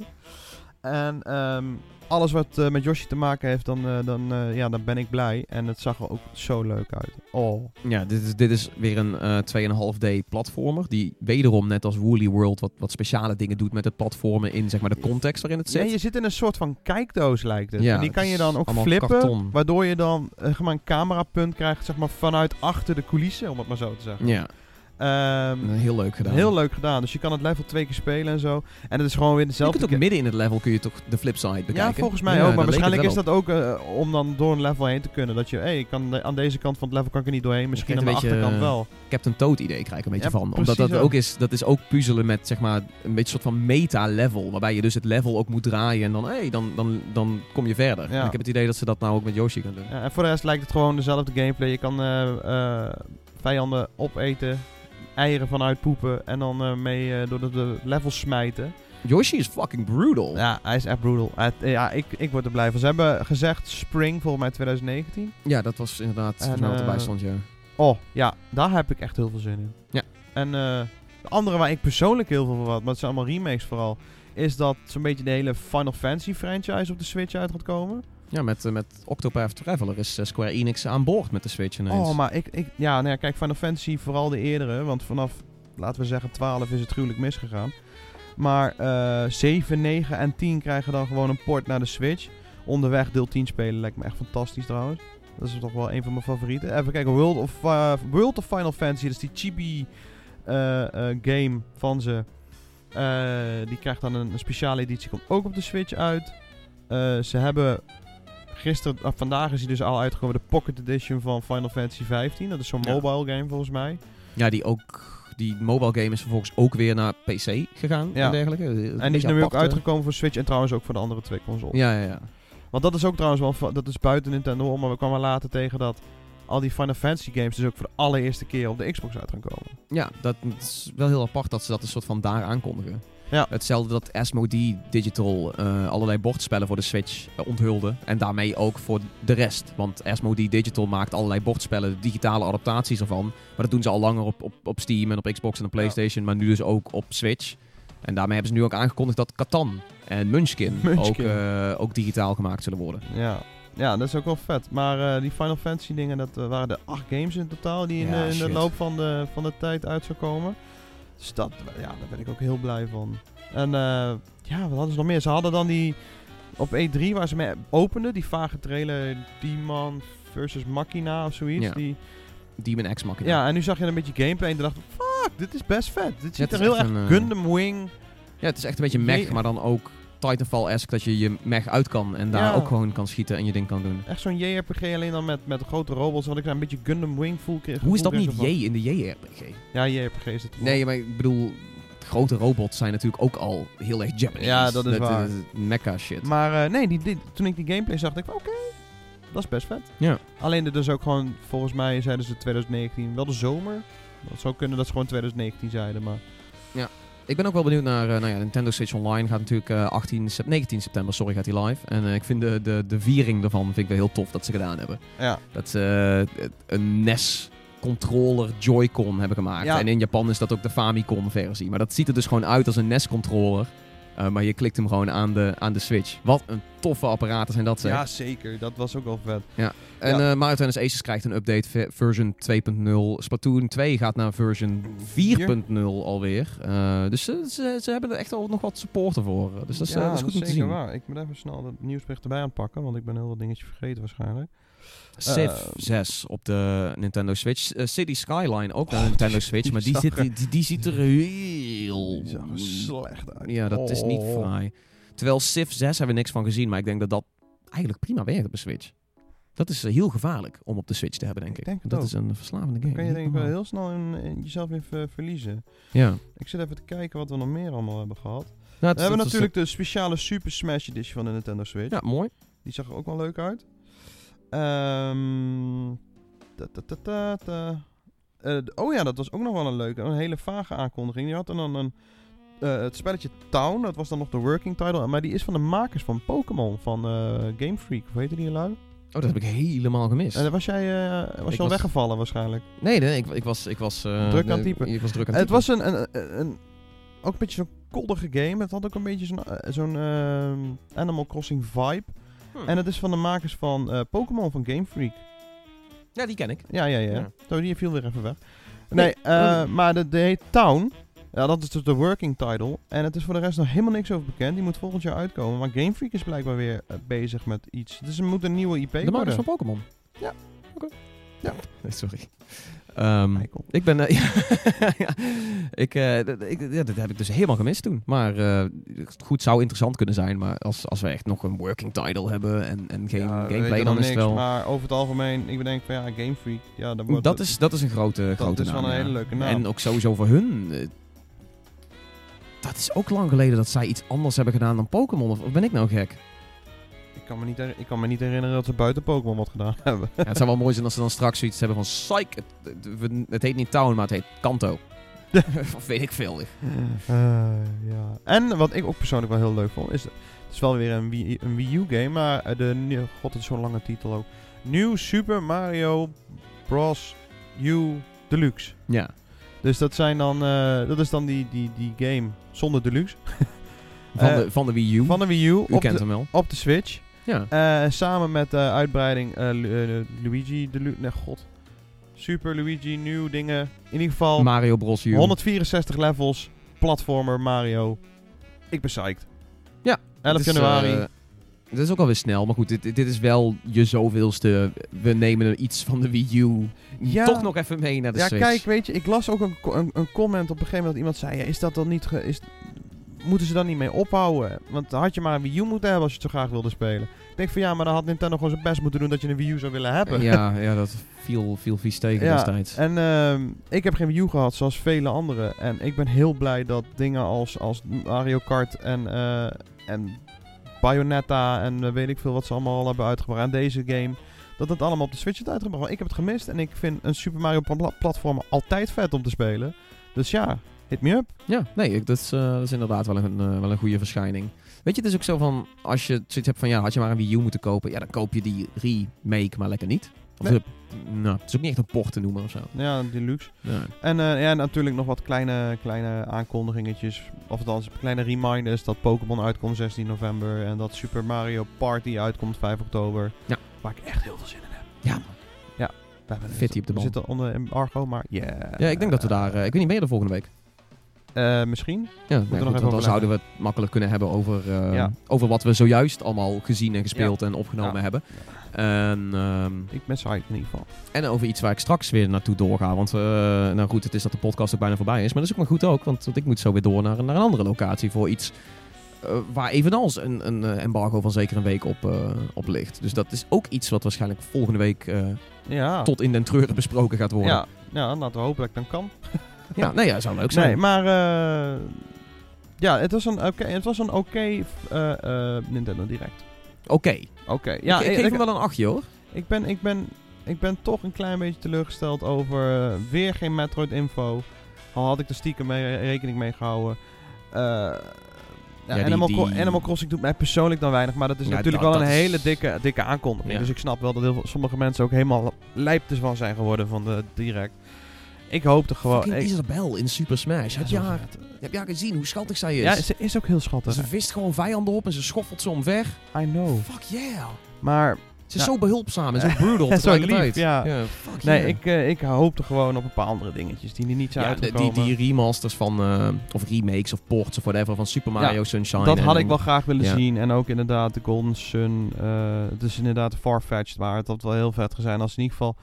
En ehm, alles wat eh, met Yoshi te maken heeft, dan, eh, dan, eh, ja, dan ben ik blij. En het zag er ook zo leuk uit. Oh. Ja, dit is, dit is weer een eh 2,5D platformer. Die wederom, net als Woolly World, wat, wat speciale dingen doet met het platformen in zeg maar, de context waarin het zit. Nee, je zit in een soort van kijkdoos lijkt het. Ja, en die kan je dan ook flippen. karton. Waardoor je dan een camerapunt krijgt zeg maar, vanuit achter de coulissen, om het maar zo te zeggen. Ja. Ehm, Heel leuk gedaan. heel leuk gedaan. Dus je kan het level twee keer spelen en zo. En het is gewoon weer je dezelfde... kunt ook midden in het level kun je toch de flipside bekijken. ja, volgens mij Ja, ook. Maar waarschijnlijk is dat ook eh, om dan door een level heen te kunnen. Dat je, hé, hey, ik kan de- aan deze kant van het level kan ik er niet doorheen. Misschien aan de een beetje, achterkant wel. op. Captain Toad idee krijg ik een beetje Ja, van. Omdat dat ook. ook is, dat is ook puzzelen met zeg maar een beetje soort van meta-level. Waarbij je dus het level ook moet draaien en dan, hey, dan, dan, dan kom je verder. Ja. En ik heb het idee dat ze dat nou ook met Yoshi gaan doen. Ja, en voor de rest lijkt het gewoon dezelfde gameplay. Je kan eh, eh, vijanden opeten, eieren vanuit poepen en dan eh, mee eh, door de, de levels smijten. Yoshi is fucking brutal. Ja, hij is echt brutal. Hij- ja, ik, ik word er blij van. Ze hebben gezegd spring, volgens mij 2019. Ja, dat was inderdaad En, erbij eh, stond, ja. Oh, ja, daar heb ik echt heel veel zin in. Ja. En de andere waar ik persoonlijk heel veel van had, maar het zijn allemaal remakes vooral, is dat zo'n beetje de hele Final Fantasy franchise op de Switch uit gaat komen. Ja, met, eh, met Octopath Traveler is eh, Square Enix aan boord met de Switch ineens. Oh, maar ik, ik ja, nou ja, kijk, Final Fantasy, vooral de eerdere, want vanaf, laten we zeggen, 12 is het gruwelijk misgegaan. Maar eh 7, 9 en 10 krijgen dan gewoon een port naar de Switch. Onderweg deel 10 spelen lijkt me echt fantastisch trouwens. Dat is toch wel een van mijn favorieten. Even kijken, World of, eh, World of Final Fantasy, dat is die chibi game van ze. Die krijgt dan een, een speciale editie, komt ook op de Switch uit. Ze hebben gisteren, ah, vandaag is hij dus al uitgekomen, de Pocket Edition van Final Fantasy 15. Dat is zo'n Ja. mobile game volgens mij. Ja, die ook... Die mobile game is vervolgens ook weer naar PC gegaan Ja. en dergelijke. En die is nu ook eh. uitgekomen voor Switch en trouwens ook voor de andere twee consoles. Ja, ja, ja. Want dat is ook trouwens wel, dat is buiten Nintendo om, maar we kwamen later tegen dat al die Final Fantasy games dus ook voor de allereerste keer op de Xbox uit gaan komen. Ja, dat is wel heel apart dat ze dat een soort van daar aankondigen. Ja. Hetzelfde dat Asmodee Digital eh, allerlei bordspellen voor de Switch eh, onthulde. En daarmee ook voor de rest. Want Asmodee Digital maakt allerlei bordspellen, digitale adaptaties ervan. Maar dat doen ze al langer op, op, op Steam en op Xbox en op PlayStation. Maar nu dus ook op Switch. En daarmee hebben ze nu ook aangekondigd dat Catan en Munchkin, [laughs] Munchkin. Ook, eh, ook digitaal gemaakt zullen worden. Ja. Ja, dat is ook wel vet. Maar die Final Fantasy dingen, dat waren de acht games in totaal die in, Ja, de, in de shit. loop van de, van de tijd uit zou komen. Dus dat, ja, daar ben ik ook heel blij van. En eh, ja, wat hadden ze nog meer? Ze hadden dan die op E3 waar ze mee openden, die vage trailer Demon versus Machina of zoiets. Ja. Die, Demon X Machina. ja, en nu zag je een beetje gameplay en dacht fuck, dit is best vet. Dit ziet er heel erg een, eh, Gundam Wing. Ja, het is echt een beetje mech, maar dan ook Titanfall-esque. Dat je je mech uit kan en daar Ja. ook gewoon kan schieten en je ding kan doen. Echt zo'n JRPG alleen dan met, met grote robots. Wat ik daar een beetje Gundam Wing voel. Hoe is dat niet J in de JRPG? Ja, JRPG is het. Nee, maar ik bedoel, grote robots zijn natuurlijk ook al heel erg Japanese. Ja, dat is waar. mecha shit. Maar eh, nee, die, die- toen ik die gameplay zag, dacht ik van, oké, dat is best vet. Ja. Alleen dit is ook gewoon, volgens mij zeiden ze 2019, wel de zomer. Dat zou kunnen dat ze gewoon 2019 zeiden, maar... Ik ben ook wel benieuwd naar eh, nou ja, Nintendo Switch Online. Gaat natuurlijk eh, 18 sep- 19 september sorry, gaat hij live. En eh, ik vind de, de, de viering ervan vind ik wel heel tof dat ze gedaan hebben. Ja, Dat ze eh, een NES controller Joy-Con hebben gemaakt. Ja. En in Japan is dat ook de Famicom versie. Maar dat ziet er dus gewoon uit als een NES controller. Eh, maar je klikt hem gewoon aan de, aan de Switch. Wat een toffe apparaten zijn dat zeg. ja, zeker. Dat was ook wel vet. En Ja. eh Mario Tennis Aces krijgt een update, ver- version 2.0. Splatoon 2 gaat naar version 4.0 alweer. Eh, dus ze, ze, ze hebben er echt al nog wat supporten voor. Dus dat is, ja, dat is goed om te zeker zien. waar. Ik moet even snel dat nieuwsbericht erbij aanpakken, want ik ben heel wat dingetjes vergeten waarschijnlijk. Civ Eh, 6 op de Nintendo Switch. Eh, City Skyline ook naar Oh, de Nintendo Switch. Maar die, zit, die, die, ziet er heel... Die er slecht uit. Ja, dat is niet Oh. fraai. Terwijl Civ 6 hebben we niks van gezien. Maar ik denk dat dat eigenlijk prima werkt op de Switch. Dat is eh, heel gevaarlijk om op de Switch te hebben, denk Ik ik. denk het dat ook. is een verslavende game. Dan kan je denk ik wel heel snel in, in jezelf in ver- verliezen. Ja. Ik zit even te kijken wat we nog meer allemaal hebben gehad. Nou, het We hebben het natuurlijk de speciale Super Smash Edition van de Nintendo Switch. Ja, mooi. Die zag er ook wel leuk uit. Ehm. Eh, oh ja, dat was ook nog wel een leuke, een hele vage aankondiging. Die had dan een, eh, het spelletje Town, dat was dan nog de working title. Maar die is van de makers van Pokémon, van eh, Game Freak. Hoe heette die lui? Oh, dat heb ik helemaal gemist. En was jij was Ik je al was- weggevallen waarschijnlijk. Nee, nee, ik, ik was... Ik was Druk aan de- typen. Ik was druk aan Het typen. was een, een, een, een- ook een beetje zo'n koddige game. Het had ook een beetje zo'n zo'n ehm, Animal Crossing vibe. En het is van de makers van eh, Pokémon van Game Freak. Ja, die ken ik. Ja, ja, ja. Ja. Zo, die viel weer even weg. Nee, Nee, eh, oh. maar de, de heet Town. Ja, dat is dus de working title. En het is voor de rest nog helemaal niks over bekend. Die moet volgend jaar uitkomen. Maar Game Freak is blijkbaar weer eh, bezig met iets. Dus er moet een nieuwe IP De makers van Pokémon? Ja. Oké. Ja. Nee, [laughs] sorry. Ehm, ik ben... eh, [laughs] ja, ik, eh, dat- ik, ja, dat heb ik dus helemaal gemist toen. Maar eh, goed, zou interessant kunnen zijn. Maar als, als we echt nog een working title hebben en, en geen Ja, gameplay, dan is het wel... Maar over het algemeen, ik denk van ja, Game Freak. Ja, dan wordt Dat het- is, dat is een grote, dat grote is wel naam, een ja. hele leuke naam. En ook sowieso voor hun... dat is ook lang geleden dat zij iets anders hebben gedaan dan Pokémon. Of of ben ik nou gek? Ik, kan me niet ik kan me niet herinneren dat ze buiten Pokémon wat gedaan [laughs] hebben. Ja, het zou wel mooi zijn als ze dan straks zoiets hebben van... Psych, het, het- het heet niet Town, maar het heet Kanto. [laughs] of weet ik veel. Eh, ja. En wat ik ook persoonlijk wel heel leuk vond, is... Het is wel weer een Wii, een Wii U game, maar eh, de... God, het is zo'n lange titel ook. New Super Mario Bros. U Deluxe. Ja. Dus dat zijn dan... eh, dat is dan die, die, die game zonder Deluxe. Van, de, van de Wii U. Van de Wii U U op kent de, hem wel. op de Switch. Ja. Eh, samen met de uitbreiding eh, Lu- eh, Luigi Deluxe... Nee, god. Super Luigi, nieuw dingen. In ieder geval... Mario Bros. U. 164 levels, platformer Mario. Ik ben psyched. Ja, 11 Het is, januari. Het is ook alweer snel, maar goed, dit, dit is wel je zoveelste. We nemen er iets van de Wii U Ja. toch nog even mee naar de ja, Switch. kijk, weet je, ik las ook een, een, een comment op een gegeven moment dat iemand zei: ja, Is dat dan niet. Ge, is, moeten ze dan niet mee ophouden? Want had je maar een Wii U moeten hebben als je het zo graag wilde spelen. Ik denk van ja, maar dan had Nintendo gewoon zijn best moeten doen dat je een Wii U zou willen hebben. Ja, ja, dat viel, viel vies tegen Ja, destijds. En ehm, ik heb geen Wii U gehad, zoals vele anderen. En ik ben heel blij dat dingen als, als Mario Kart en, eh, en Bayonetta en weet ik veel wat ze allemaal al hebben uitgebracht. En deze game, dat het allemaal op de Switch is uitgebracht. Want ik heb het gemist en ik vind een Super Mario pla- platform altijd vet om te spelen. Dus ja, hit me up. Ja, nee, dat is, eh, dat is inderdaad wel een, eh, wel een goede verschijning. Weet je, het is ook zo van, als je zoiets hebt van, ja, had je maar een Wii U moeten kopen, ja, dan koop je die remake maar lekker niet. Of Nee. de- nou, het is ook niet echt een port te noemen of zo. Ja, deluxe. Ja. En eh, ja, natuurlijk nog wat kleine, kleine aankondigingetjes. Of althans, kleine reminders dat Pokémon uitkomt 16 november. En dat Super Mario Party uitkomt 5 oktober. Ja. Waar ik echt heel veel zin in heb. Ja, man. We hebben Fit op de we bal. zitten onder embargo, maar yeah. ja, ik denk dat we daar, eh, ik weet niet, ben je er volgende week? Eh, misschien. Ja, nou goed, dan zouden we het makkelijk kunnen hebben over, eh, Ja. over wat we zojuist allemaal gezien en gespeeld en opgenomen hebben. En, ehm, Ik ben psyched in ieder geval. en over iets waar ik straks weer naartoe doorga. Want eh, nou goed, het is dat de podcast ook bijna voorbij is. Maar dat is ook maar goed ook. Want, want ik moet zo weer door naar, naar een andere locatie voor iets waar evenals een, een embargo van zeker een week op, op ligt. Dus dat is ook iets wat waarschijnlijk volgende week Ja. tot in den treuren besproken gaat worden. Ja. ja, laten we hopen dat ik dan kan. [laughs] ja nee, ja, zou leuk zijn. Nee, maar... eh, ja, het was een oké het was een oké eh, eh, Nintendo Direct. Oké. Oké. Ja, ik, ik geef ik, hem wel een achtje hoor. ik, ben, ik, ben, ik ben toch een klein beetje teleurgesteld over weer geen Metroid info. Al had ik er stiekem mee, rekening mee gehouden. Eh, ja, Animal, die- Cro- Animal Crossing doet mij persoonlijk dan weinig. Maar dat is Ja, natuurlijk dat- wel een is- hele dikke, dikke aankondiging. Dus ik snap wel dat heel sommige mensen ook helemaal lijptes van zijn geworden van de Direct. Ik hoopte gewoon... Fucking ik- Isabel in Super Smash. Ja, heb, je haar, heb je haar gezien hoe schattig zij is? Ja, ze is ook heel schattig. Ze vist gewoon vijanden op en ze schoffelt ze omver. I know. Fuck yeah. Maar Ze is Ja. zo behulpzaam en zo [laughs] brutal Zo lief, ja. fuck nee, yeah. ik, eh, ik hoopte gewoon op een paar andere dingetjes die er niet zijn ja, die, die remasters van, eh, of remakes of ports of whatever van Super Mario Sunshine. dat had ik wel graag willen ja. zien. En ook inderdaad de Golden Sun. eh het is inderdaad Farfetched. Maar het had wel heel vet zijn als in ieder geval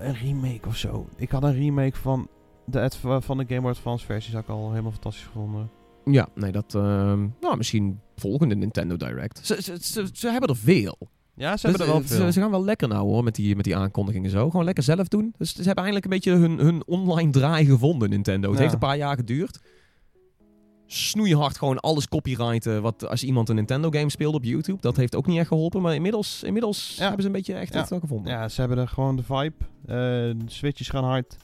een remake of zo. Ik had een remake van de, van de Game Boy Advance versie. Zou ik al helemaal fantastisch gevonden. Ja, nee, dat... ehm, nou, misschien volgende Nintendo Direct. Ze, ze, ze, ze hebben er veel. Ja, ze hebben Dus, er wel veel. Ze, ze gaan wel lekker nou hoor, met die, met die aankondigingen zo. Gewoon lekker zelf doen. Dus ze hebben eindelijk een beetje hun, hun online draai gevonden, Nintendo. Het Ja. heeft een paar jaar geduurd. Snoeihard gewoon alles copyrighten. Wat als iemand een Nintendo game speelde op YouTube. Dat heeft ook niet echt geholpen. Maar inmiddels, inmiddels Ja. hebben ze een beetje echt Ja. het wel gevonden. Ja, ze hebben er gewoon de vibe. Eh, de switches gaan hard.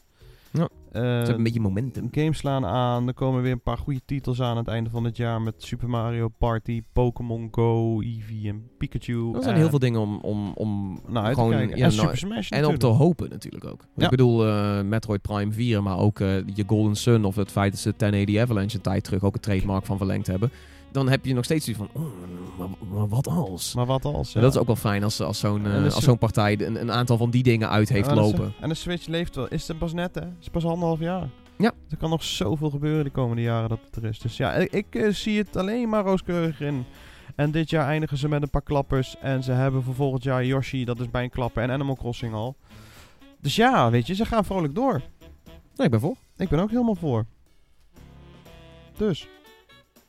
Ja. Eh, Ze hebben een beetje momentum. games slaan aan. Er komen weer een paar goede titels aan aan het einde van het jaar. Met Super Mario Party, Pokémon Go, Eevee en Pikachu. Er zijn En- heel veel dingen om, om, om uit gewoon, te kijken. ja, en nou, Super Smash En om te hopen natuurlijk ook. Ja. Ik bedoel, eh, Metroid Prime 4, maar ook eh, je Golden Sun of het feit dat ze 1080 Avalanche een tijd terug ook een trademark van verlengd hebben. Dan heb je nog steeds zoiets van, oh, maar, maar wat als? Maar wat als? En dat is ook wel fijn als, als zo'n eh, als zo'n partij een, een aantal van die dingen uit heeft de- lopen. En de Switch leeft wel. Is het pas net, hè? Is pas anderhalf jaar. Ja. Er kan nog zoveel gebeuren de komende jaren dat het er is. Dus ja, ik, ik, eh, zie het alleen maar rooskleurig in. En dit jaar eindigen ze met een paar klappers. En ze hebben voor volgend jaar Yoshi, dat is bij een klapper. En Animal Crossing al. Dus ja, weet je, ze gaan vrolijk door. Nee, ik ben voor. Ik ben ook helemaal voor. Dus.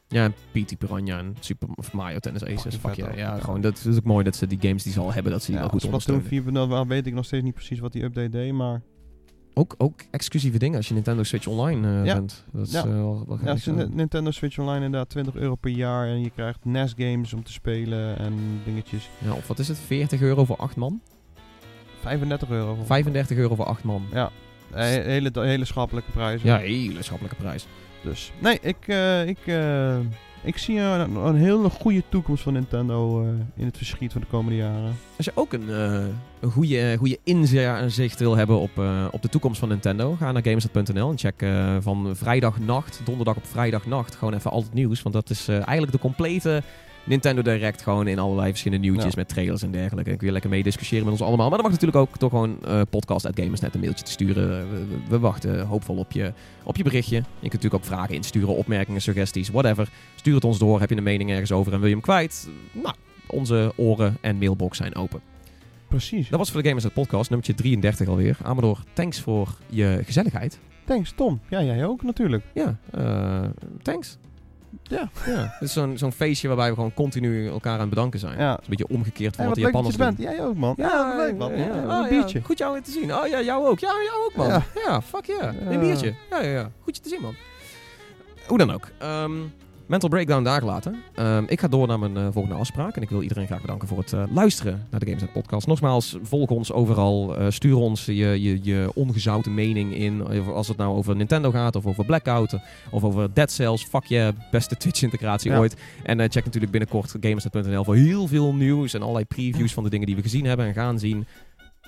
Ja, PT Piranha en Super Mario Tennis Aces. Fuck ja, ook. ja, Ja. gewoon, dat is ook mooi dat ze die games die ze al hebben, dat ze die wel goed Splatoon ondersteunen. 4 wel weet ik nog steeds niet precies wat die update deed, maar... Ook, ook exclusieve dingen als je Nintendo Switch Online eh, Ja. bent. Dat is Ja. eh, wel, wel Ja. Nintendo Switch Online inderdaad 20 euro per jaar en je krijgt NES games om te spelen en dingetjes. ja, of wat is het? 40 euro voor 8 man? 35 euro. voor- 35 euro voor 8 man. Ja, hele, hele schappelijke prijzen. Ja, hele schappelijke prijs. Dus, nee, ik, eh, ik, eh, ik zie een, een hele goede toekomst van Nintendo eh, in het verschiet van de komende jaren. Als je ook een, een goede, goede inzicht wil hebben op, op de toekomst van Nintendo, ga naar gamers.nl en check van vrijdagnacht, donderdag op vrijdagnacht, gewoon even al het nieuws. Want dat is eigenlijk de complete Nintendo Direct gewoon in allerlei verschillende nieuwtjes Ja. met trailers en dergelijke. En kun je lekker mee discussiëren met ons allemaal. Maar dan mag natuurlijk ook door gewoon eh podcast.gamersnet een mailtje te sturen. We, we- we wachten hoopvol op je, op je berichtje. Je kunt natuurlijk ook vragen insturen, opmerkingen, suggesties, whatever. Stuur het ons door. Heb je een mening ergens over en wil je hem kwijt? Nou, onze oren en mailbox zijn open. Precies. Dat was voor de Gamers Podcast, nummertje 33 alweer. Amador, thanks voor je gezelligheid. Thanks, Tom. Ja, jij ook natuurlijk. Ja, eh, thanks. Ja. ja. Het is zo'n zo'n feestje waarbij we gewoon continu elkaar aan het bedanken zijn. Ja. Het is een beetje omgekeerd van Hey, wat wat de Japanners doen. bent. Jij ook, man. Ja, leuk, man. Ja, Oh, een biertje. Goed jou weer te zien. Oh ja, jou ook. Ja, jou ook, man. Ja. Ja, fuck yeah. Ja. Een biertje. Ja, ja, ja. Goed je te zien, man. Hoe dan ook. Ehm, mental breakdown daar laten. Ehm, ik ga door naar mijn eh, volgende afspraak. En ik wil iedereen graag bedanken voor het eh, luisteren naar de Games Podcast. Nogmaals, volg ons overal. Eh, stuur ons je, je, je ongezouten mening in. Als het nou over Nintendo gaat, of over Blackout, of over Dead Cells. Fuck yeah, beste Twitch-integratie Ja. ooit. En check natuurlijk binnenkort gamersnet.nl voor heel veel nieuws en allerlei previews van de dingen die we gezien hebben en gaan zien.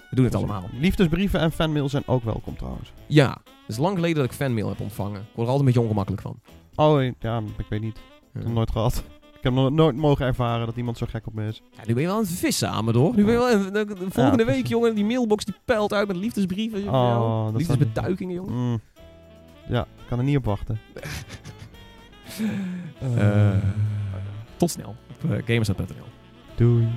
We doen het allemaal. Liefdesbrieven en fanmail zijn ook welkom trouwens. Ja, het is lang geleden dat ik fanmail heb ontvangen. Ik word er altijd een beetje ongemakkelijk van. Oh, ja, ik weet niet. Ik heb het nooit gehad. Ik heb nog nooit mogen ervaren dat iemand zo gek op me is. Ja, nu ben je wel aan het vissen, Amador. Nu ben je wel, de, de- de volgende Ja, week, jongen, die mailbox die peilt uit met liefdesbrieven. Oh, dat Liefdesbetuigingen, jongen. Mm. Ja, ik kan er niet op wachten. [laughs] Eh, tot snel op uh. Doei.